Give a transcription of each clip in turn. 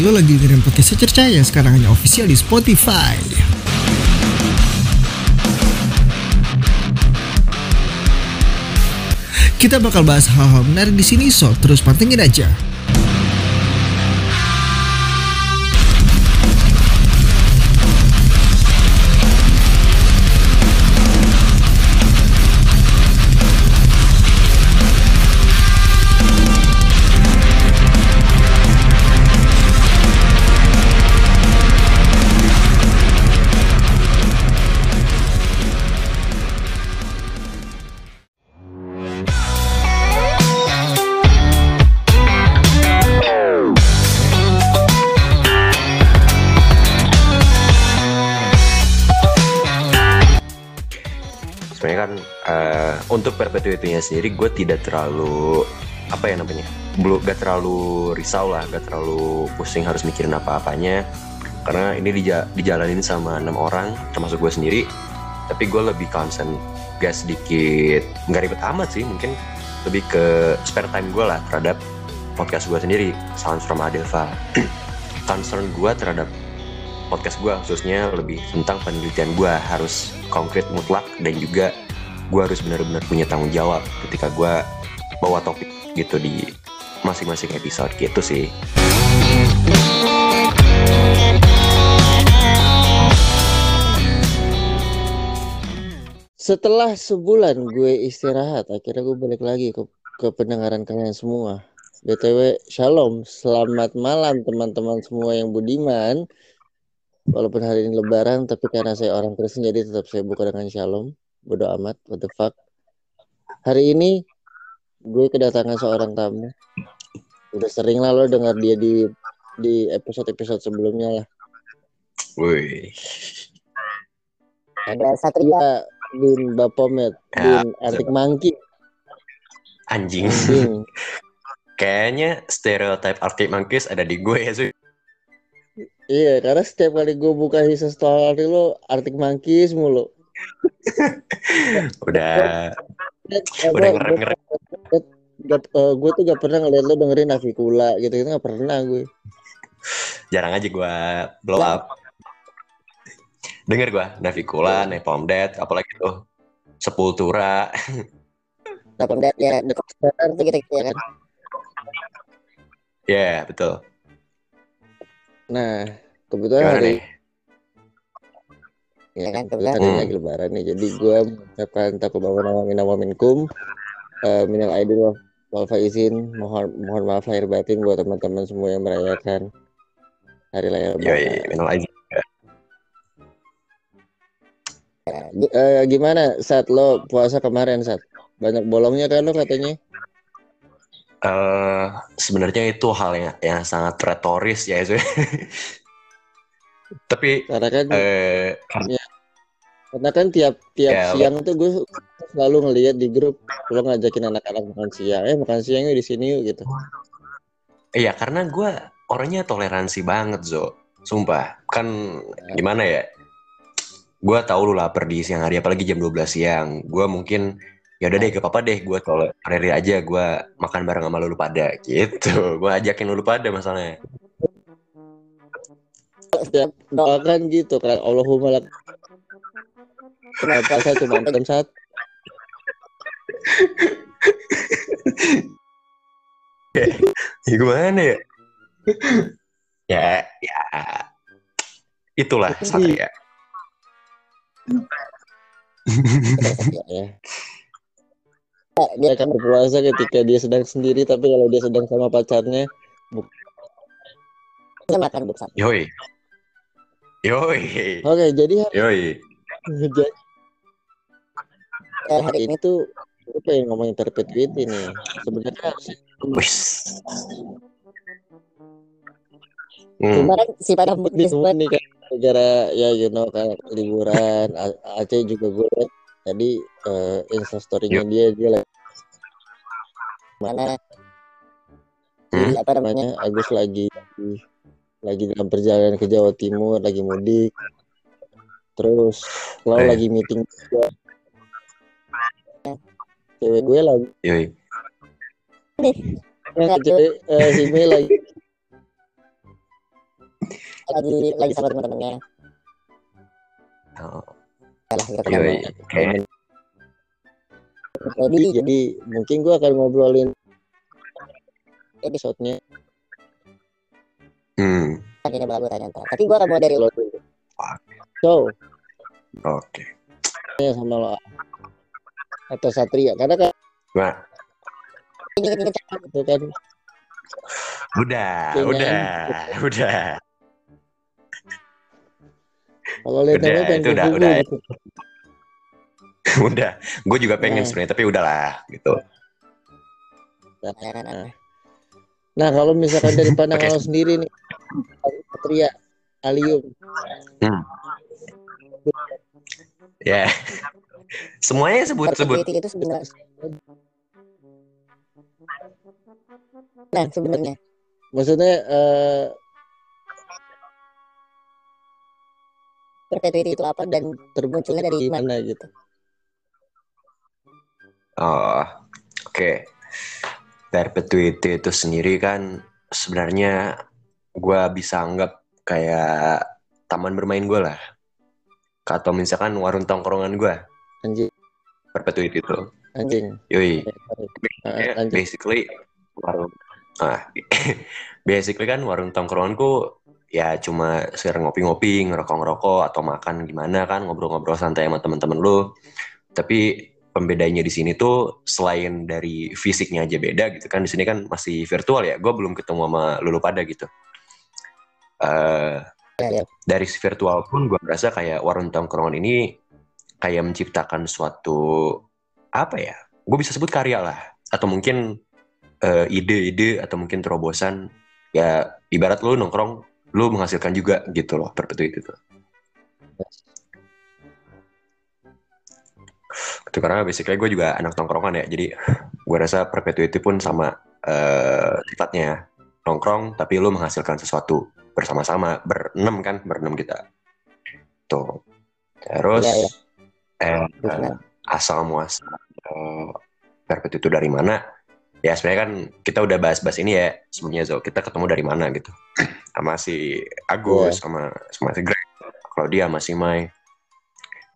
Hai, lo lagi dengerin podcast Secerca yang sekarang hanya official di Spotify. Kita bakal bahas hal-hal menarik di sini, so terus pantengin aja. Perpetuity-nya sendiri gue tidak terlalu apa ya namanya belum gak terlalu risau lah gak terlalu pusing harus mikirin apa-apanya. Karena ini dija dijalanin sama enam orang termasuk gue sendiri. Tapi gue lebih concern gak sedikit nggak ribet amat sih mungkin lebih ke spare time gue lah terhadap podcast gue sendiri Sounds from Adelva concern gue terhadap podcast gue khususnya lebih tentang penelitian gue harus konkret mutlak dan juga gue harus benar-benar punya tanggung jawab ketika gue bawa topik gitu di masing-masing episode gitu sih Setelah sebulan gue istirahat, akhirnya gue balik lagi ke, ke pendengaran kalian semua. BTW, shalom, selamat malam teman-teman semua yang budiman. Walaupun hari ini lebaran, tapi karena saya orang Kristen, jadi tetap saya buka dengan shalom. Bodo amat, what the fuck. Hari ini, gue kedatangan seorang tamu. Udah sering lah lo dengar dia di di episode-episode sebelumnya lah. Woi Ada Satria bin Bapomet Ya, bin Arctic Monkey. anjing Anjing. kayaknya stereotype Arctic Monkeys ada di gue ya sih Iya, karena setiap kali gue buka hisa story lo Arctic Monkeys mulu. udah. Eh, udah gak- gue tuh gak pernah ngeliat lo dengerin Navikula gitu gitu gak pernah gue. jarang aja gue blow up. Denger gue Navikula, Napalm Death, apalagi tuh Sepultura. Dat ya, The Coaster tuh gitu ya kan. ya betul. Nah, kebetulan gimana hari nih ya kan kebetulan ini Hmm. lagi lebaran nih, jadi gue mengucapkan takubawan awamin awamin kum. Eh, minal aidin wal faizin, mohon mohon maaf lahir batin buat teman-teman semua yang merayakan hari raya lebaran. minal aizin Gi- eh, gimana saat lo puasa kemarin saat banyak bolongnya kan lo katanya? Eh, sebenarnya itu hal yang, yang sangat retoris ya itu tapi Karena kan eh, karena kan tiap tiap Ya, siang tuh gue selalu ngeliat di grup lo ngajakin anak-anak makan siang, eh makan siang yuk di sini yuk gitu. iya karena gue orangnya toleransi banget zo. Sumpah. Kan gimana ya? Gue tahu lu lapar di siang hari apalagi jam 12 siang. Gue mungkin ya udah deh gak apa-apa deh gue tolerir aja gue makan bareng sama lu pada gitu. Gue ajakin lu pada masalahnya Setiap doakan gitu kan Allahumma lak Kenapa saya cuma jam satu? ya gimana ya ya ya itulah satria ya. Ah, Dia akan berpuasa ketika dia sedang sendiri, tapi kalau dia sedang sama pacarnya, bu- dia makan bersama. yoi yoi. Oke, jadi yoi. Jadi, eh, hari ini tuh gue pengen ngomongin perpetuity nih. Sebenarnya wis. Hmm. cuma kan si pada mood di semua nih kan gara ya you know kayak liburan A- Aceh juga gue liat. Tadi eh, instastorynya dia dia lagi mana? Hmm? apa namanya Agus lagi lagi dalam perjalanan ke Jawa Timur lagi mudik. Terus lo Eh. lagi meeting juga. cewek gue lagi. Yoi. Nah, cewek eh, si Mei lagi. Lagi lagi sama teman-temannya Oh, lah gitu kan yoi. Kayak jadi jadi mungkin gue akan ngobrolin episode-nya hmm, ini bakal gue tanya ntar tapi gue akan mulai dari lo dulu so oke. ya sama lo atau Satria karena kan Nah, ini kan udah, Kayaknya udah, udah. kalau lihat Udah, itu udah, kuku udah. gitu. udah. Gue juga pengen Nah. sebenarnya, tapi udahlah gitu. Nah kalau misalkan dari pandangan lo sendiri nih Satria Alium. Ya. Semuanya sebut-sebut. itu sebenarnya. Nah sebenarnya. Maksudnya eh perpetuity itu apa dan termunculnya dari mana? Gitu? Oh, oke. Perpetuity itu sendiri kan sebenarnya gue bisa anggap kayak taman bermain gue lah. Atau misalkan warung tongkrongan gue. anjing Perpetuity itu. anjing Yoi. Ah, anjing basically warung ah basically kan warung tongkronganku ya cuma sekedar ngopi-ngopi ngerokok-ngerokok atau makan gimana kan ngobrol-ngobrol santai sama teman-teman lu tapi pembedanya di sini tuh selain dari fisiknya aja beda gitu kan. Di sini kan masih virtual ya. Gue belum ketemu sama lulu pada gitu. Ya, ya. dari virtual pun gue merasa kayak warung tongkrongan ini kayak menciptakan suatu apa ya gue bisa sebut karya lah. Atau mungkin eh, ide-ide atau mungkin terobosan. Ya ibarat lu nongkrong lu menghasilkan juga gitu loh perpetuity itu itu karena basically gue juga anak tongkrongan ya. Jadi gue rasa perpetuity pun sama eh, sifatnya nongkrong tapi lu menghasilkan sesuatu bersama-sama berenam kan berenam kita. Tuh. Terus Iya, iya. eh, Benar. asal muasal eh, perpetuity itu dari mana? Ya sebenarnya kan kita udah bahas-bahas ini ya sebelumnya Zo. Kita ketemu dari mana gitu. Sama si Agus sama sama si Greg Claudia sama si Mai.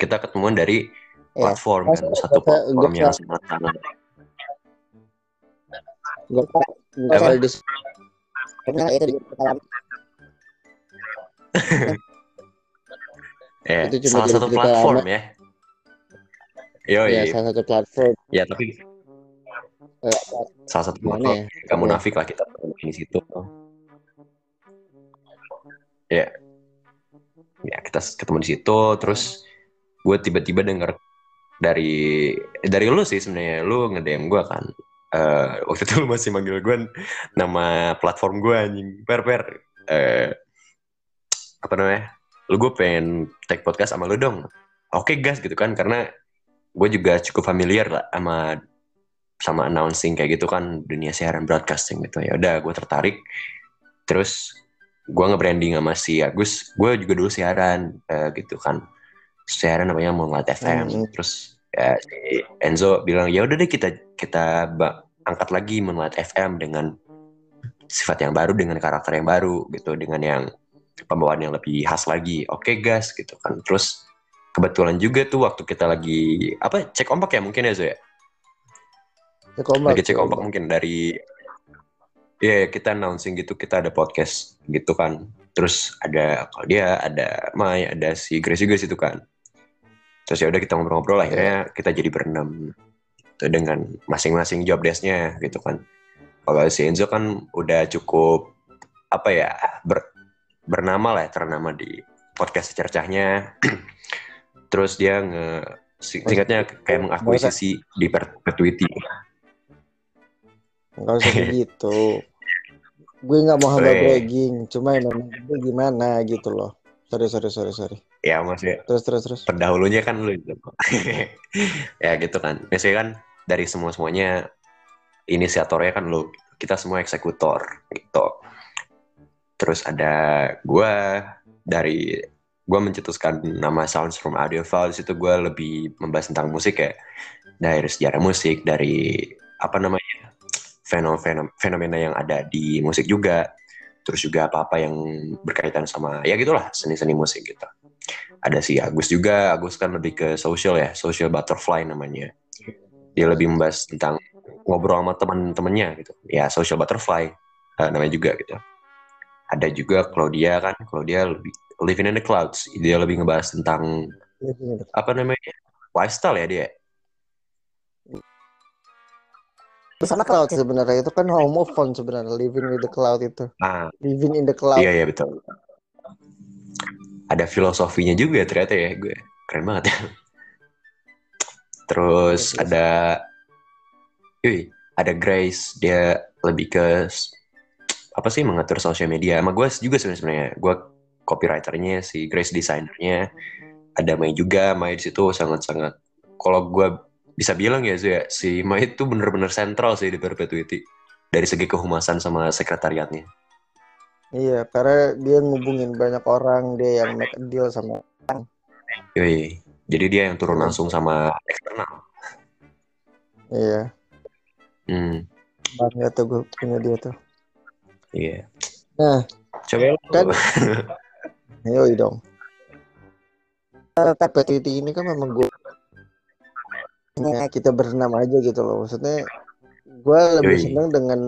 Kita ketemuan dari Iya. platform kan Masa- satu platform yang sangat sangat gue gue Apa? kali dis pernah itu di dalam ya Itu cuma salah satu platform lama. ya. Yo, ya salah satu platform. Ya tapi eh, salah satu platform. ya? Gak munafik lah kita di situ. Ya. Ya kita ketemu di situ terus gue tiba-tiba denger dari dari lu sih sebenarnya. Lu nge-DM gue kan. Eh, waktu itu lu masih manggil gue nama platform gue anjing. Per per Eh, apa namanya? Lu gue pengen take podcast sama lu dong. Oke gas gitu kan. Karena gue juga cukup familiar lah sama sama announcing kayak gitu kan. Dunia siaran broadcasting gitu. Ya udah gue tertarik. Terus gue nge-branding sama si Agus. Gue juga dulu siaran eh, gitu kan siaran namanya Moonlight FM Hmm. terus ya si Enzo bilang ya udah deh kita kita angkat lagi Moonlight FM dengan sifat yang baru dengan karakter yang baru gitu. Dengan yang pembawaan yang lebih khas lagi. Oke gas gitu kan. Terus kebetulan juga tuh waktu kita lagi apa cek ombak ya mungkin ya Zo ya? Cek ombak lagi cek ombak mungkin dari ya kita announcing gitu kita ada podcast gitu kan. Terus ada kalau dia ada Mai ada si Grace juga situ kan terus ya udah kita ngobrol-ngobrol akhirnya kita jadi berenam Tuh, dengan masing-masing job desk-nya gitu kan. Kalau si Enzo kan udah cukup apa ya ber- bernama lah ya, ternama di podcast secercahnya. Terus dia nge singkatnya kayak mengakuisisi di perpetuity nggak usah gitu. Gue nggak mau hamba Weh. bragging cuma emang gue gimana gitu loh. Sorry sorry sorry sorry ya maksudnya terus terus terus pendahulunya kan lu itu. ya gitu kan. Biasanya kan dari semua semuanya inisiatornya kan lu. Kita semua eksekutor gitu. Terus ada gua dari gua mencetuskan nama Sounds from Audio File di situ gua lebih membahas tentang musik ya. Dari sejarah musik, dari apa namanya? fenomena fenomena yang ada di musik juga. Terus juga apa-apa yang berkaitan sama ya gitulah seni-seni musik gitu. Ada si Agus juga Agus kan lebih ke social ya social butterfly namanya. Dia lebih membahas tentang ngobrol sama teman-temannya gitu. Ya social butterfly uh, namanya juga gitu. Ada juga Claudia kan Claudia lebih living in the clouds. Dia lebih ngebahas tentang apa namanya lifestyle ya dia sama cloud sebenarnya. Itu kan homophone sebenarnya living in the cloud itu. Ah living in the cloud. Iya iya betul. Ada filosofinya juga ternyata ya gue. Keren banget. Ya terus Iya, ada Yui, ada Grace. Dia lebih ke apa sih mengatur sosial media. Sama gue juga sebenarnya gue copywriternya si Grace desainernya ada Mai juga Mai di situ sangat-sangat. Kalau gue bisa bilang ya Zu, ya si Mai itu bener-bener sentral sih di Perpetuity dari segi kehumasan sama sekretariatnya. Iya karena dia ngubungin banyak orang dia yang make a deal sama Yoi. jadi dia yang turun langsung sama eksternal. Iya. Hmm, bangga tuh gue punya dia tuh. Iya. Nah, coba kan- Yoi dong. Perpetuity ini kan memang gue Ya, kita berenam aja gitu loh. Maksudnya gue lebih seneng dengan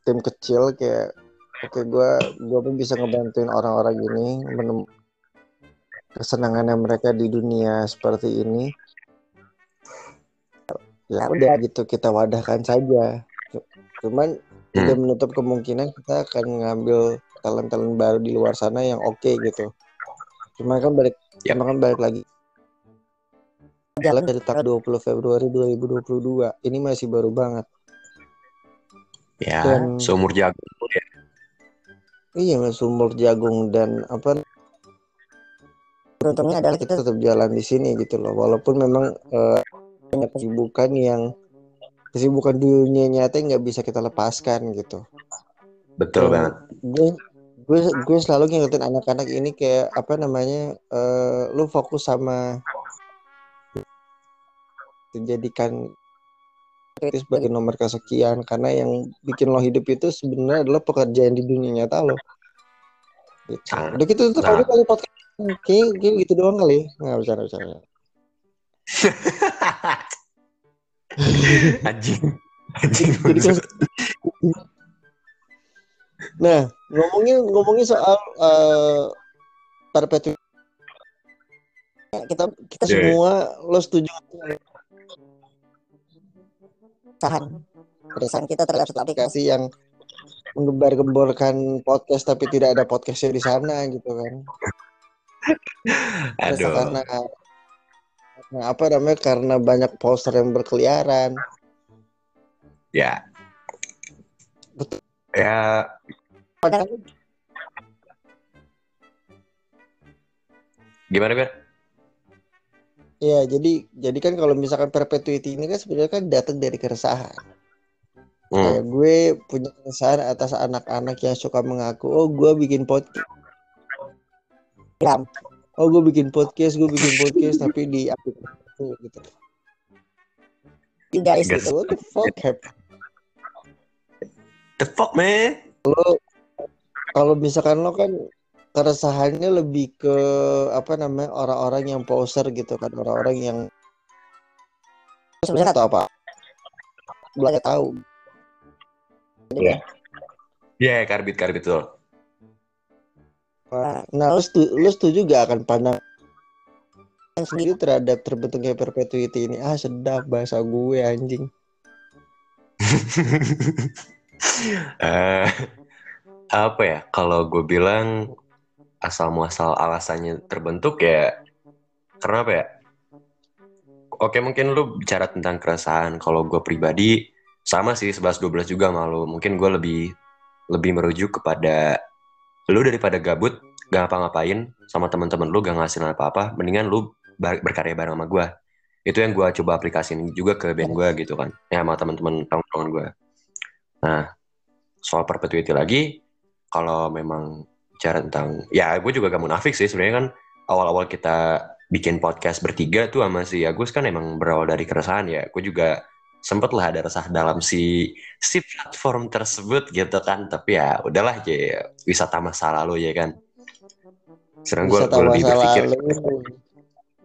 tim kecil kayak oke gue gue pun bisa ngebantuin orang-orang ini menem kesenangannya mereka di dunia seperti ini. Ya udah gitu kita wadahkan saja. Cuman tidak menutup kemungkinan kita akan ngambil talent-talent baru di luar sana yang oke gitu. Cuma kan balik, Ya. cuma kan balik lagi jalan dari tanggal 20 Februari 2022 ini masih baru banget. ya Dan- seumur jagung ya Iya, sumur jagung dan apa? Beruntungnya adalah kita tetap jalan di sini gitu loh. Walaupun memang eh, banyak kesibukan yang kesibukan dunia nyata nggak bisa kita lepaskan gitu. betul Dan banget gue gue gue selalu ngingetin anak-anak ini kayak apa namanya eh lu fokus sama jadikan itu sebagai nomor kesekian. Karena yang bikin lo hidup itu sebenarnya adalah pekerjaan di dunia nyata lo. Gitu. Ah, udah gitu tuh nah. kali kali podcast kayak gitu doang kali nggak bisa nggak bisa anjing. Anjing. Jadi kan- nah ngomongin ngomongin soal perpetuity kita kita Iya. semua lo setuju keresahan keresahan kita terhadap aplikasi yang menggembar-gemborkan podcast tapi tidak ada podcastnya di sana gitu kan. Aduh. Karena karena apa namanya karena banyak poster yang berkeliaran. Ya. Betul. ya. Padahal gimana ber ya jadi jadi kan kalau misalkan perpetuity ini kan sebenarnya kan datang dari keresahan. Hmm. kayak gue punya keresahan atas anak-anak yang suka mengaku oh gue bikin podcast. Oh gue bikin podcast gue bikin podcast tapi di aplikasi itu gitu. Guys Guys. gitu. What the fuck hap- the fuck man? Kalau misalkan lo kan keresahannya lebih ke apa namanya orang-orang yang poser gitu kan orang-orang yang sebenarnya atau apa? Belum tahu. Iya. ya karbit karbit tuh nah lo setuju, lo setuju gak akan pandang sendiri. Terhadap terbentuknya perpetuity ini? Ah sedap bahasa gue anjing. Eh, apa ya? Kalau gue bilang asal muasal alasannya terbentuk ya karena apa ya? Oke mungkin lu bicara tentang keresahan kalau gue pribadi sama sih 11-12 juga malu mungkin gue lebih lebih merujuk kepada lu daripada gabut gak ngapa-ngapain sama teman-teman lu gak ngasilin apa-apa mendingan lu berkarya bareng sama gue itu yang gue coba aplikasiin juga ke band gue gitu kan. Ya sama teman-teman tongkrongan gue nah soal perpetuity lagi kalau memang bicara tentang ya gue juga gak munafik sih sebenarnya kan. Awal-awal kita bikin podcast bertiga tuh sama si Agus kan emang berawal dari keresahan ya. Gue juga sempet lah ada resah dalam si si platform tersebut gitu kan. Tapi ya udahlah ya wisata masa lalu ya kan. Sekarang gue lebih berpikir.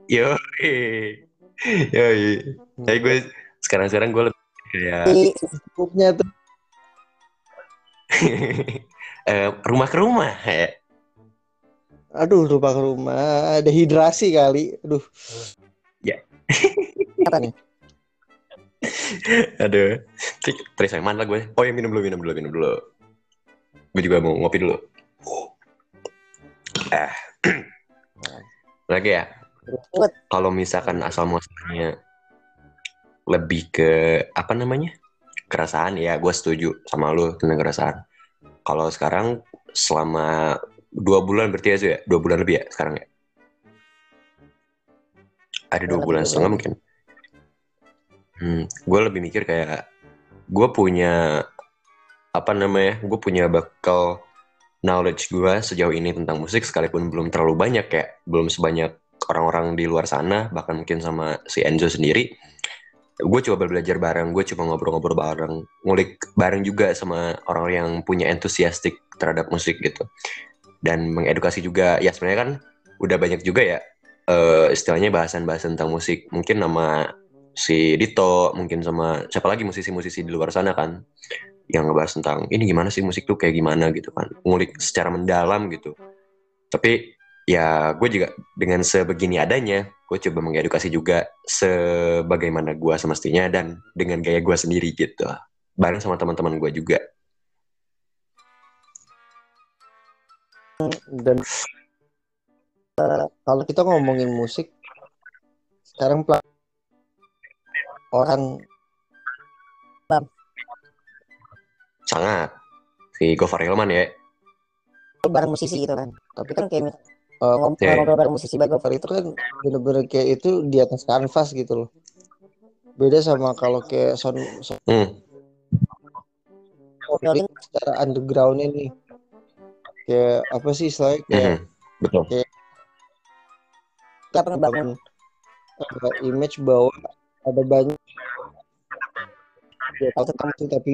yo yo tapi gue sekarang sekarang gue lebih kayak tuh eh, rumah ke rumah ya aduh lupa ke rumah ada hidrasi kali aduh Ya. Apa nih? Aduh. Terus yang mana gue? Oh ya minum dulu, minum dulu, minum dulu. Gue juga mau ngopi dulu. Eh. Lagi ya. Kalau misalkan asal muasalnya lebih ke apa namanya? Kerasaan ya, gue setuju sama lu tentang kerasaan. Kalau sekarang selama dua bulan berarti ya Zu, ya? Dua bulan lebih ya sekarang ya? Ada dua Bulan setengah mungkin. Hmm, gue lebih mikir kayak gue punya apa namanya? Gue punya bekal knowledge gue sejauh ini tentang musik sekalipun belum terlalu banyak ya, belum sebanyak orang-orang di luar sana, bahkan mungkin sama si Enzo sendiri. Gue coba belajar bareng, gue coba ngobrol-ngobrol bareng, ngulik bareng juga sama orang yang punya entusiastik terhadap musik gitu. Dan mengedukasi juga, ya sebenarnya kan udah banyak juga ya eh, istilahnya bahasan-bahasan tentang musik. Mungkin nama si Dito, mungkin sama siapa lagi musisi-musisi di luar sana kan yang ngebahas tentang ini gimana sih musik tuh kayak gimana gitu kan ngulik secara mendalam gitu tapi ya gue juga dengan sebegini adanya gue coba mengedukasi juga sebagaimana gue semestinya dan dengan gaya gue sendiri gitu. Bareng sama teman-teman gue juga. Dan eh, kalau kita ngomongin musik sekarang pla- orang sangat. Si Gofar Hilman ya. Bareng musisi gitu kan. Tapi kan kayak eh, iya. ngobrol bareng musisi bagus cover itu kan bener-bener kayak itu di atas kanvas gitu loh. Beda sama kalau kayak sound, sound hmm, secara underground ini kayak apa sih istilahnya? Kayak mhm, betul. kita pernah bangun ada image bahwa ada banyak ya tahu tentang itu tapi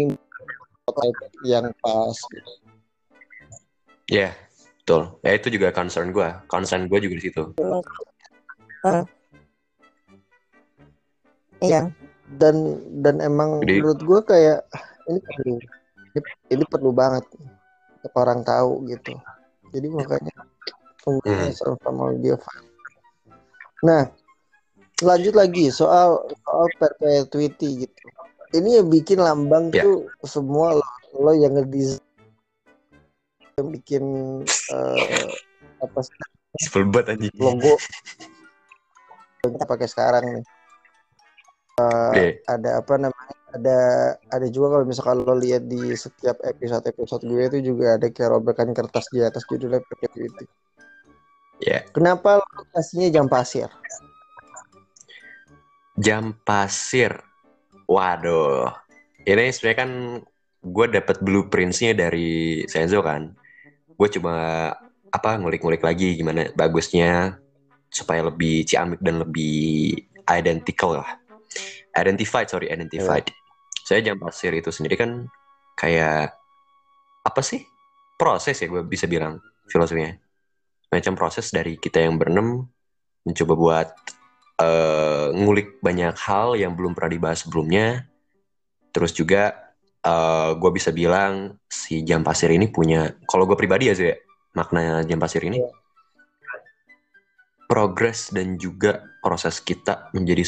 yang pas gitu. ya betul. Ya itu juga concern gue concern gue juga di situ. Iya. Dan dan emang Jadi- menurut gue kayak ini perlu ini, ini perlu banget orang tahu gitu. Jadi makanya penggunaan Hmm. sama file. nah lanjut lagi soal soal perpetuity gitu. Ini yang bikin lambang Ya. tuh semua lo, lo yang ngedesain bikin eh, apa sih, sebel banget anjing logo yang kita pakai sekarang nih Iya. ada apa namanya ada ada juga kalau misalkan lo lihat di setiap episode episode gue itu juga ada kayak robekan kertas di atas judulnya perpetuity ya kenapa lo kasihnya jam pasir Jam pasir. Waduh. Ini sebenarnya kan gue dapat blueprints-nya dari Senzo kan. Gue coba apa ngulik-ngulik lagi gimana bagusnya supaya lebih ciamik dan lebih identical lah. Identified, sorry, identified. Saya jam pasir itu sendiri kan kayak apa sih? Proses ya gue bisa bilang filosofinya. Macam proses dari kita yang berenam mencoba buat eh, ngulik banyak hal yang belum pernah dibahas sebelumnya. Terus juga gue bisa bilang si jam pasir ini punya, kalau gue pribadi ya ya, makna jam pasir ini Iya. progres dan juga proses kita menjadi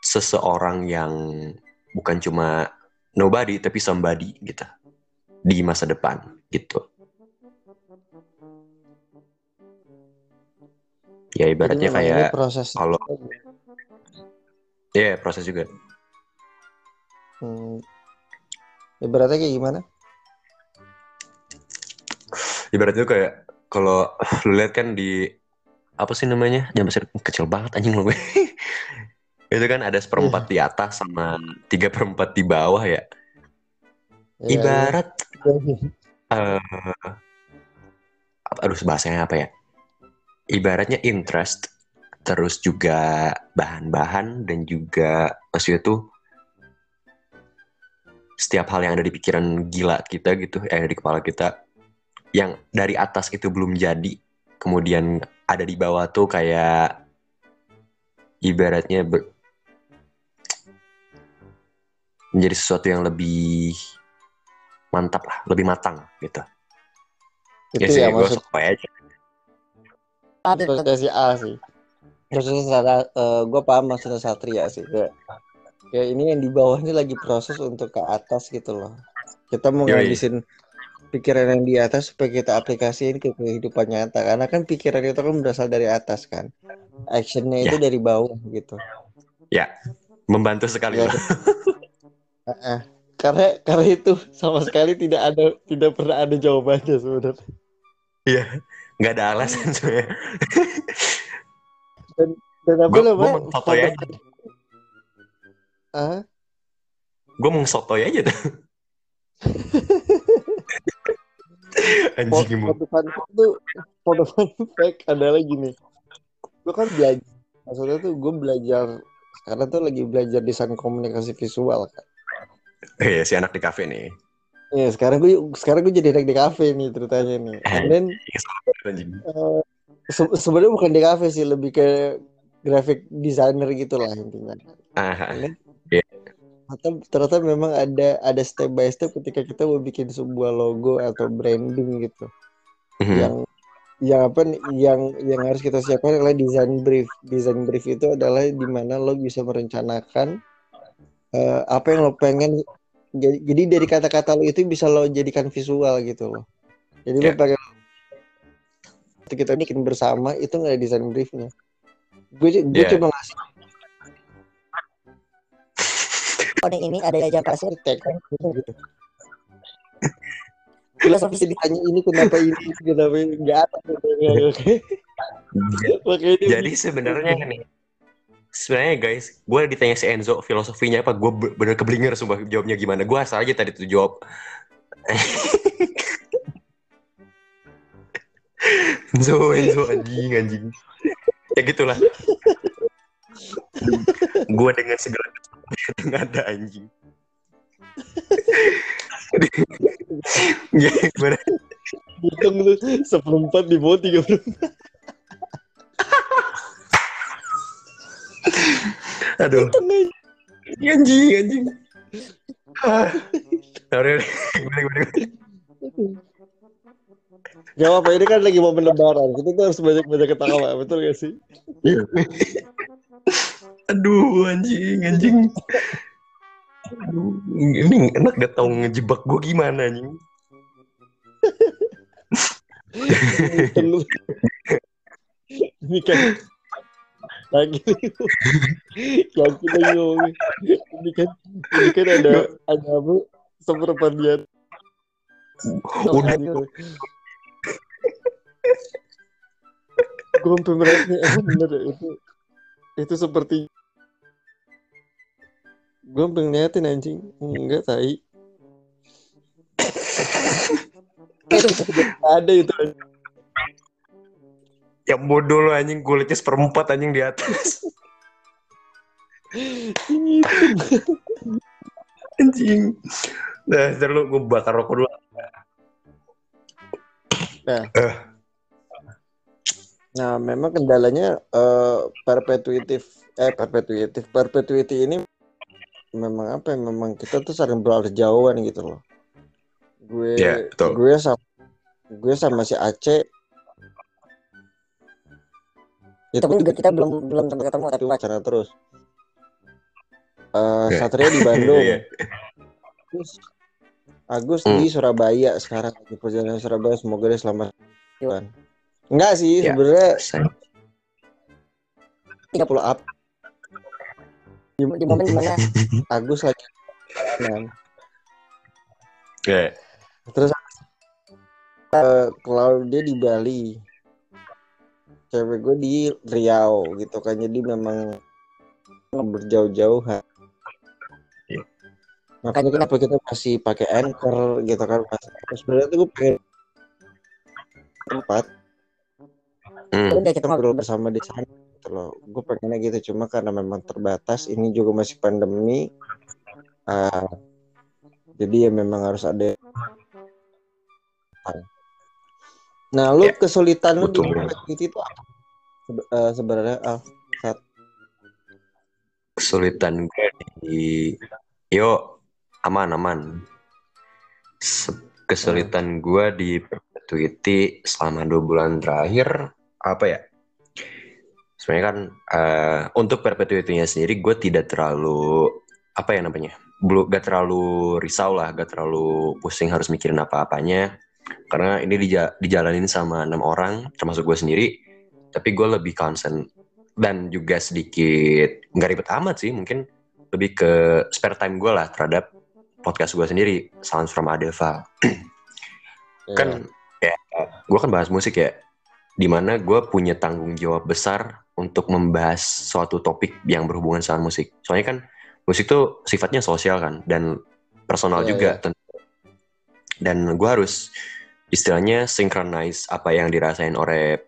seseorang yang bukan cuma nobody tapi somebody gitu di masa depan gitu. Ya ibaratnya Jadi kayak proses kalau ya proses juga. hmm, ibaratnya kayak gimana Ibaratnya kayak kalau lu lihat kan di apa sih namanya jam pasir kecil banget anjing lo gue. itu kan ada seperempat di atas sama tiga perempat di bawah ya. Ya, Ibarat ya. eh apa- aduh bahasanya apa ya? Ibaratnya interest terus juga bahan-bahan dan juga maksudnya tuh setiap hal yang ada di pikiran gila kita gitu eh ada di kepala kita yang dari atas itu belum jadi kemudian ada di bawah tuh kayak ibaratnya ber- menjadi sesuatu yang lebih mantap lah lebih matang gitu ya Itu sih ya gue maksud sotoy aja Ada frustasi A sih. Maksudnya secara gue paham maksudnya Satria sih. Kayak, kayak ini yang di bawah ini lagi proses untuk ke atas gitu loh. Kita mau Yoi. ngabisin pikiran yang di atas supaya kita aplikasiin ke kehidupan nyata. Karena kan pikiran itu kan berasal dari atas kan. Actionnya itu dari bawah gitu. ya membantu sekali Ya, Heeh. Karena karena itu sama sekali tidak ada tidak pernah ada jawabannya sebenarnya. Iya, nggak ada alasan sebenarnya. Dan apa Gua- gua namanya? Ah, Gue mau sotoy aja tuh. Anjing emang. foto fun fact tuh foto fun fact adalah gini gue kan belajar maksudnya tuh gue belajar sekarang tuh lagi belajar desain komunikasi visual kan Eh, si anak di kafe nih. ya sekarang gue sekarang gue jadi anak di kafe nih ceritanya nih dan Anjing. se- sebenarnya bukan di kafe sih lebih ke graphic designer gitu lah intinya Ah, ternyata, ternyata memang ada ada step by step ketika kita mau bikin sebuah logo atau branding gitu mhm. yang yang apa yang yang harus kita siapkan adalah design brief. Design brief itu adalah di mana lo bisa merencanakan eh, apa yang lo pengen. Jadi, jadi dari kata-kata lo itu bisa lo jadikan visual gitu loh. Jadi lo Ya. waktu kita bikin bersama itu nggak ada design briefnya. Gue gue cuma ngasih coding ini ada jam pasir tag gitu. Filosofi bisa ditanya ini kenapa ini kenapa ini nggak ada. Jadi sebenarnya nih, sebenarnya guys, gue ditanya si Enzo filosofinya apa, gue bener keblinger sumpah jawabnya gimana. Gue asal aja tadi tuh jawab. Enzo, Enzo, anjing, anjing. Ya gitulah. gue dengan segala nggak ada anjing. Gimana? hitung lu seperempat di bawah tiga puluh Aduh. Anjing, anjing. Ah. Udah, udah. Gimana, gimana? Gak apa ini kan lagi momen lebaran Kita tuh harus banyak-banyak ketawa Betul gak sih? Aduh, anjing, anjing. Aduh, ini enak gak tau ngejebak gue gimana anjing. Ini kan Lagi lagi ngomong Ini kan Ini kan ada Ada apa Seperempat dia Udah. Gue sampai merasa Emang bener ya Itu Itu seperti Gue sampai ngeliatin anjing. Enggak tai. Ada itu Ya bodoh lo anjing, kulitnya seperempat anjing di atas. anjing. Nah, lu gue bakar rokok dulu. Nah, memang kendalanya eh perpetuatif eh perpetuatif perpetuity ini memang apa ya? Memang kita tuh sering berjauhan gitu loh. Gue Iya, betul. gue sama gue sama si Aceh itu pun juga kita belum belum sempat ketemu tapi pacaran terus. Eh Oke. Satria di Bandung. Iya. Agus, Agus Hmm. di Surabaya sekarang di perjalanan Surabaya semoga dia selamat. Tuhan. Enggak sih Ya. sebenarnya Say- 30 up di, di momen di mana Agus lagi nah, Ya. Terus eh, kalau dia di Bali, cewek gue di Riau gitu kan, jadi memang berjauh-jauhan. Iya. Makanya kenapa kita masih pakai anchor gitu kan? Mas. Sebenarnya tuh gue pengen tempat Hmm. udah kita ngobrol bersama di sana gitu loh. Gue pengennya gitu, cuma karena memang terbatas, ini juga masih pandemi. eh, Jadi ya memang harus ada. Nah, lu Ya, kesulitan lu di betul. itu apa? Eh, sebenarnya Al, saat kesulitan gue di yo aman aman Se- kesulitan gue di Perpetuity selama dua bulan terakhir apa ya? Sebenarnya kan eh, untuk Perpetuity-nya sendiri gue tidak terlalu apa ya namanya belum gak terlalu risau lah gak terlalu pusing harus mikirin apa-apanya. Karena ini dija- dijalanin sama enam orang termasuk gue sendiri. Tapi gue lebih concern dan juga sedikit nggak ribet amat sih mungkin lebih ke spare time gue lah terhadap podcast gue sendiri Sounds from Adeva kan ya gue kan bahas musik ya di mana gue punya tanggung jawab besar untuk membahas suatu topik yang berhubungan sama musik. Soalnya kan musik tuh sifatnya sosial kan dan personal Iya, juga iya. tentu. Dan gue harus istilahnya synchronize apa yang dirasain oleh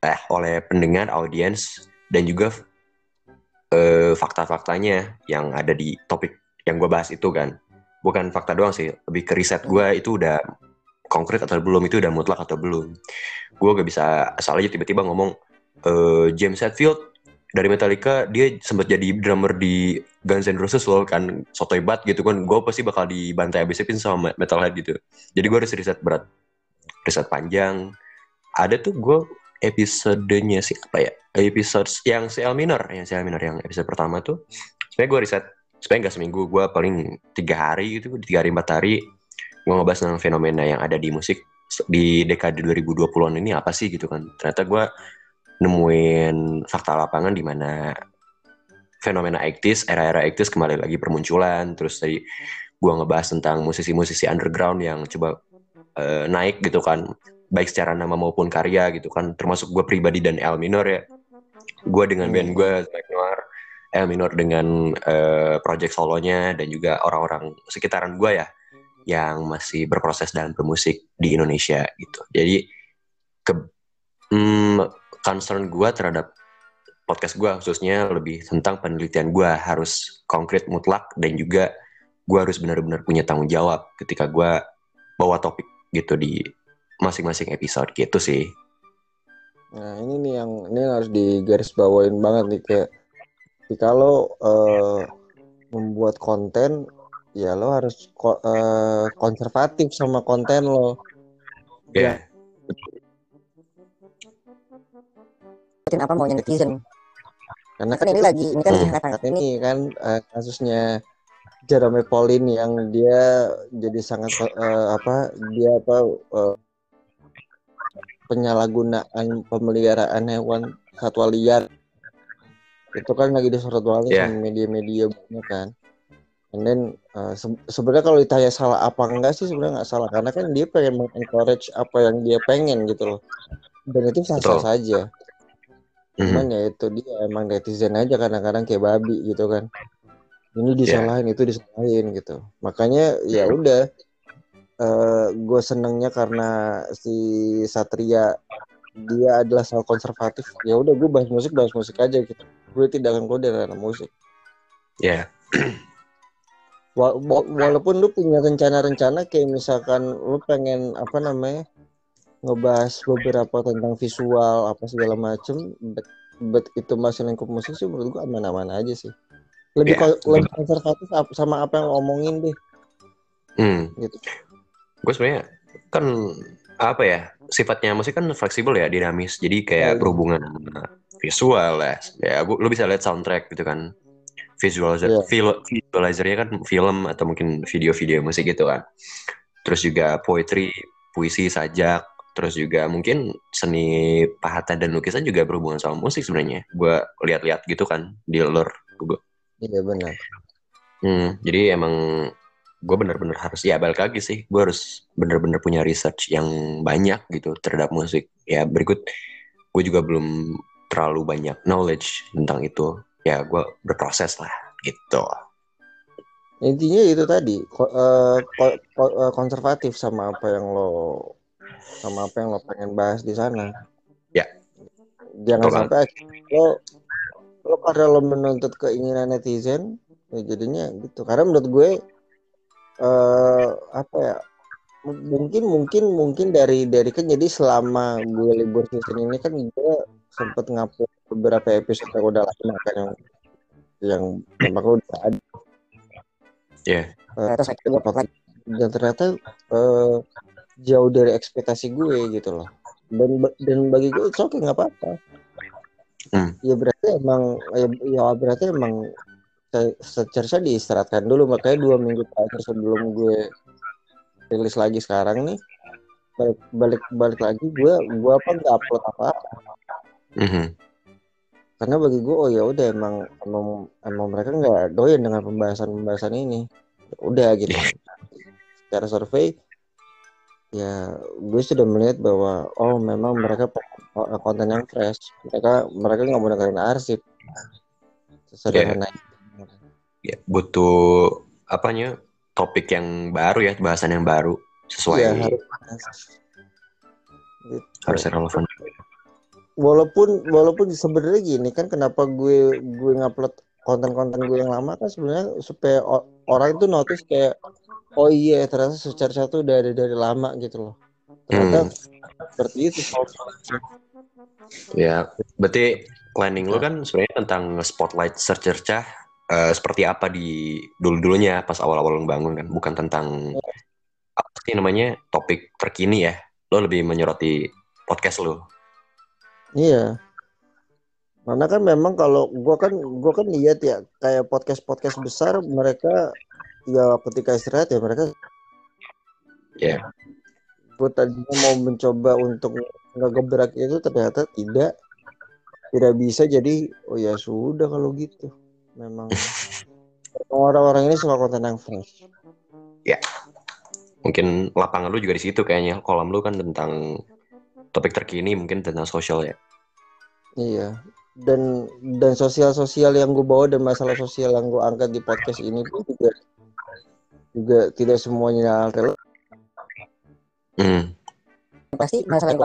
eh oleh pendengar audiens dan juga eh, fakta-faktanya yang ada di topik yang gue bahas itu kan. Bukan fakta doang sih lebih ke riset gue itu udah konkret atau belum itu udah mutlak atau belum. Gue gak bisa asal aja tiba-tiba ngomong eh, James Hetfield dari Metallica dia sempat jadi drummer di Guns N' Roses loh kan sotoy bat gitu kan. Gue pasti bakal dibantai abis-abisin sama metalhead gitu. Jadi gue harus riset berat riset panjang. Ada tuh gue episodenya sih apa ya episode yang CL minor yang CL minor yang episode pertama tuh. Sebenarnya gue riset sebenarnya nggak seminggu gue paling tiga hari gitu tiga hari empat hari gue ngebahas tentang fenomena yang ada di musik di dekade 2020-an ini apa sih gitu kan. Ternyata gue nemuin fakta lapangan di mana fenomena 80s, era-era 80s kembali lagi bermunculan. Terus tadi gue ngebahas tentang musisi-musisi underground yang coba eh, naik gitu kan baik secara nama maupun karya gitu kan. Termasuk gue pribadi dan El Minor ya. Gue dengan band gue Smack Noir El Minor dengan eh, project solonya dan juga orang-orang sekitaran gue ya yang masih berproses dalam bermusik di Indonesia gitu. Jadi ke hmm, concern gue terhadap podcast gue khususnya lebih tentang penelitian gue harus konkret mutlak dan juga gue harus benar-benar punya tanggung jawab ketika gue bawa topik gitu di masing-masing episode gitu sih. Nah ini nih yang ini harus digaris bawain banget nih kayak lo eh, membuat konten ya lo harus ko- eh, konservatif sama konten lo. ya Ikutin apa maunya netizen. Karena Kan ini lagi ini kan Hmm. ini kan eh, kasusnya Jerome Pauline yang dia jadi sangat eh, apa dia apa eh, penyalahgunaan pemeliharaan hewan satwa liar itu kan lagi disorot banget Yeah. sama media-media banyak kan. And then eh, se- sebenarnya kalau ditanya salah apa enggak sih sebenarnya nggak salah karena kan dia pengen mengencourage apa yang dia pengen gitu loh. Dan itu sah-sah saja. Mhm. Cuman ya itu dia emang netizen aja kadang-kadang kayak babi gitu kan. Ini disalahin itu disalahin gitu. Makanya ya Hmm. udah eh gue senengnya karena si Satria dia adalah sel konservatif. Ya udah gue bahas musik bahas musik aja gitu. Gue tidak akan keluar dari ranah musik. ya wa- walaupun lu punya rencana-rencana kayak misalkan lu pengen apa namanya ngebahas beberapa tentang visual apa segala macem, but, but itu masih lingkup musik sih menurut gua aman-aman aja sih. Lebih Ya, ko- lebih konservatif sama apa yang lo omongin deh hmm. gitu. gue sebenarnya kan apa ya sifatnya musik kan fleksibel ya dinamis jadi kayak Ya, iya. berhubungan visual lah ya gua, lu bisa lihat soundtrack gitu kan visualizer fil- visualizernya kan film atau mungkin video-video musik gitu kan. Terus juga poetry puisi sajak terus juga mungkin seni pahatan dan lukisan juga berhubungan sama musik sebenarnya. Gue lihat-lihat gitu kan di luar Google Iya benar. Hmm, jadi emang gue bener-bener harus ya balik lagi sih. Gue harus bener-bener punya research yang banyak gitu terhadap musik. Ya berikut gue juga belum terlalu banyak knowledge tentang itu ya gue berproses lah gitu Intinya itu tadi ko- eh, ko- ko- eh, konservatif sama apa yang lo sama apa yang lo pengen bahas di sana. Ya. Jangan Betul sampai lo lo karena lo menuntut keinginan netizen, ya jadinya gitu. Karena menurut gue eh apa ya mungkin mungkin mungkin dari dari kan jadi selama gue libur season ini kan gue sempet ngupload beberapa episode yang udah lama kan yang yang memang udah ada. Akhirnya gue upload lagi dan ternyata eh, jauh dari ekspektasi gue gitu loh. Dan dan bagi gue oke nggak apa-apa. Hmm. ya berarti emang ya, ya berarti emang se- secerca diistirahatkan dulu. Makanya dua minggu terakhir sebelum gue rilis lagi sekarang nih balik balik balik lagi gue gue apa nggak upload apa Mhm. karena bagi gue oh ya udah emang emang emang mereka nggak doyan dengan pembahasan pembahasan ini Ya udah gitu secara survei ya gue sudah melihat bahwa oh memang mereka konten yang fresh mereka mereka nggak mau dengerin arsip sesederhana itu. Ya, butuh apanya topik yang baru ya, bahasan yang baru sesuai Iya, harus Gitu. harus relevan. Walaupun walaupun sebenarnya gini kan kenapa gue gue ngupload konten-konten gue yang lama kan sebenarnya supaya orang itu notice kayak oh iya ternyata secara satu udah ada dari lama gitu loh ternyata Hmm. seperti itu Ya, berarti planning lu kan sebenarnya tentang spotlight secercah eh, seperti apa di dulu-dulunya pas awal-awal bangun kan, bukan tentang apa sih namanya topik terkini ya. Lo lebih menyoroti podcast lu. Iya. Karena kan memang kalau gua kan gua kan lihat ya kayak podcast-podcast besar mereka ya ketika istirahat ya mereka Ya. gue tadinya mau mencoba untuk ngegebrak itu ternyata tidak tidak bisa jadi oh ya sudah kalau gitu memang orang-orang ini suka konten yang fresh Mungkin lapangan lu juga di situ kayaknya. Kolam lu kan tentang topik terkini mungkin tentang sosial ya. iya dan dan sosial-sosial yang gue bawa dan masalah sosial yang gue angkat di podcast ini pun juga juga tidak semuanya relevan Hmm. pasti masalah yang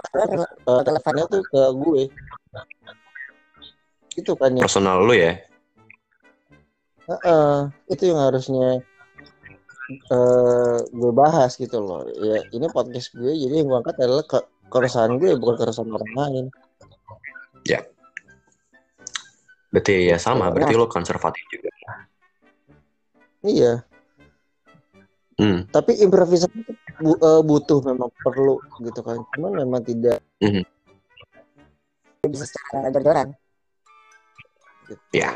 Eh, relevannya tuh ke gue itu kan ya Personal lu ya. Heeh, itu yang harusnya eh gue bahas gitu loh ya ini podcast gue jadi yang gue angkat adalah ke keresahan gue bukan keresahan orang lain Berarti ya sama, berarti lu konservatif juga. iya Hmm. tapi improvisasi bu- eh, butuh memang perlu gitu kan cuman memang tidak bisa secara jor-joran gitu. Ya.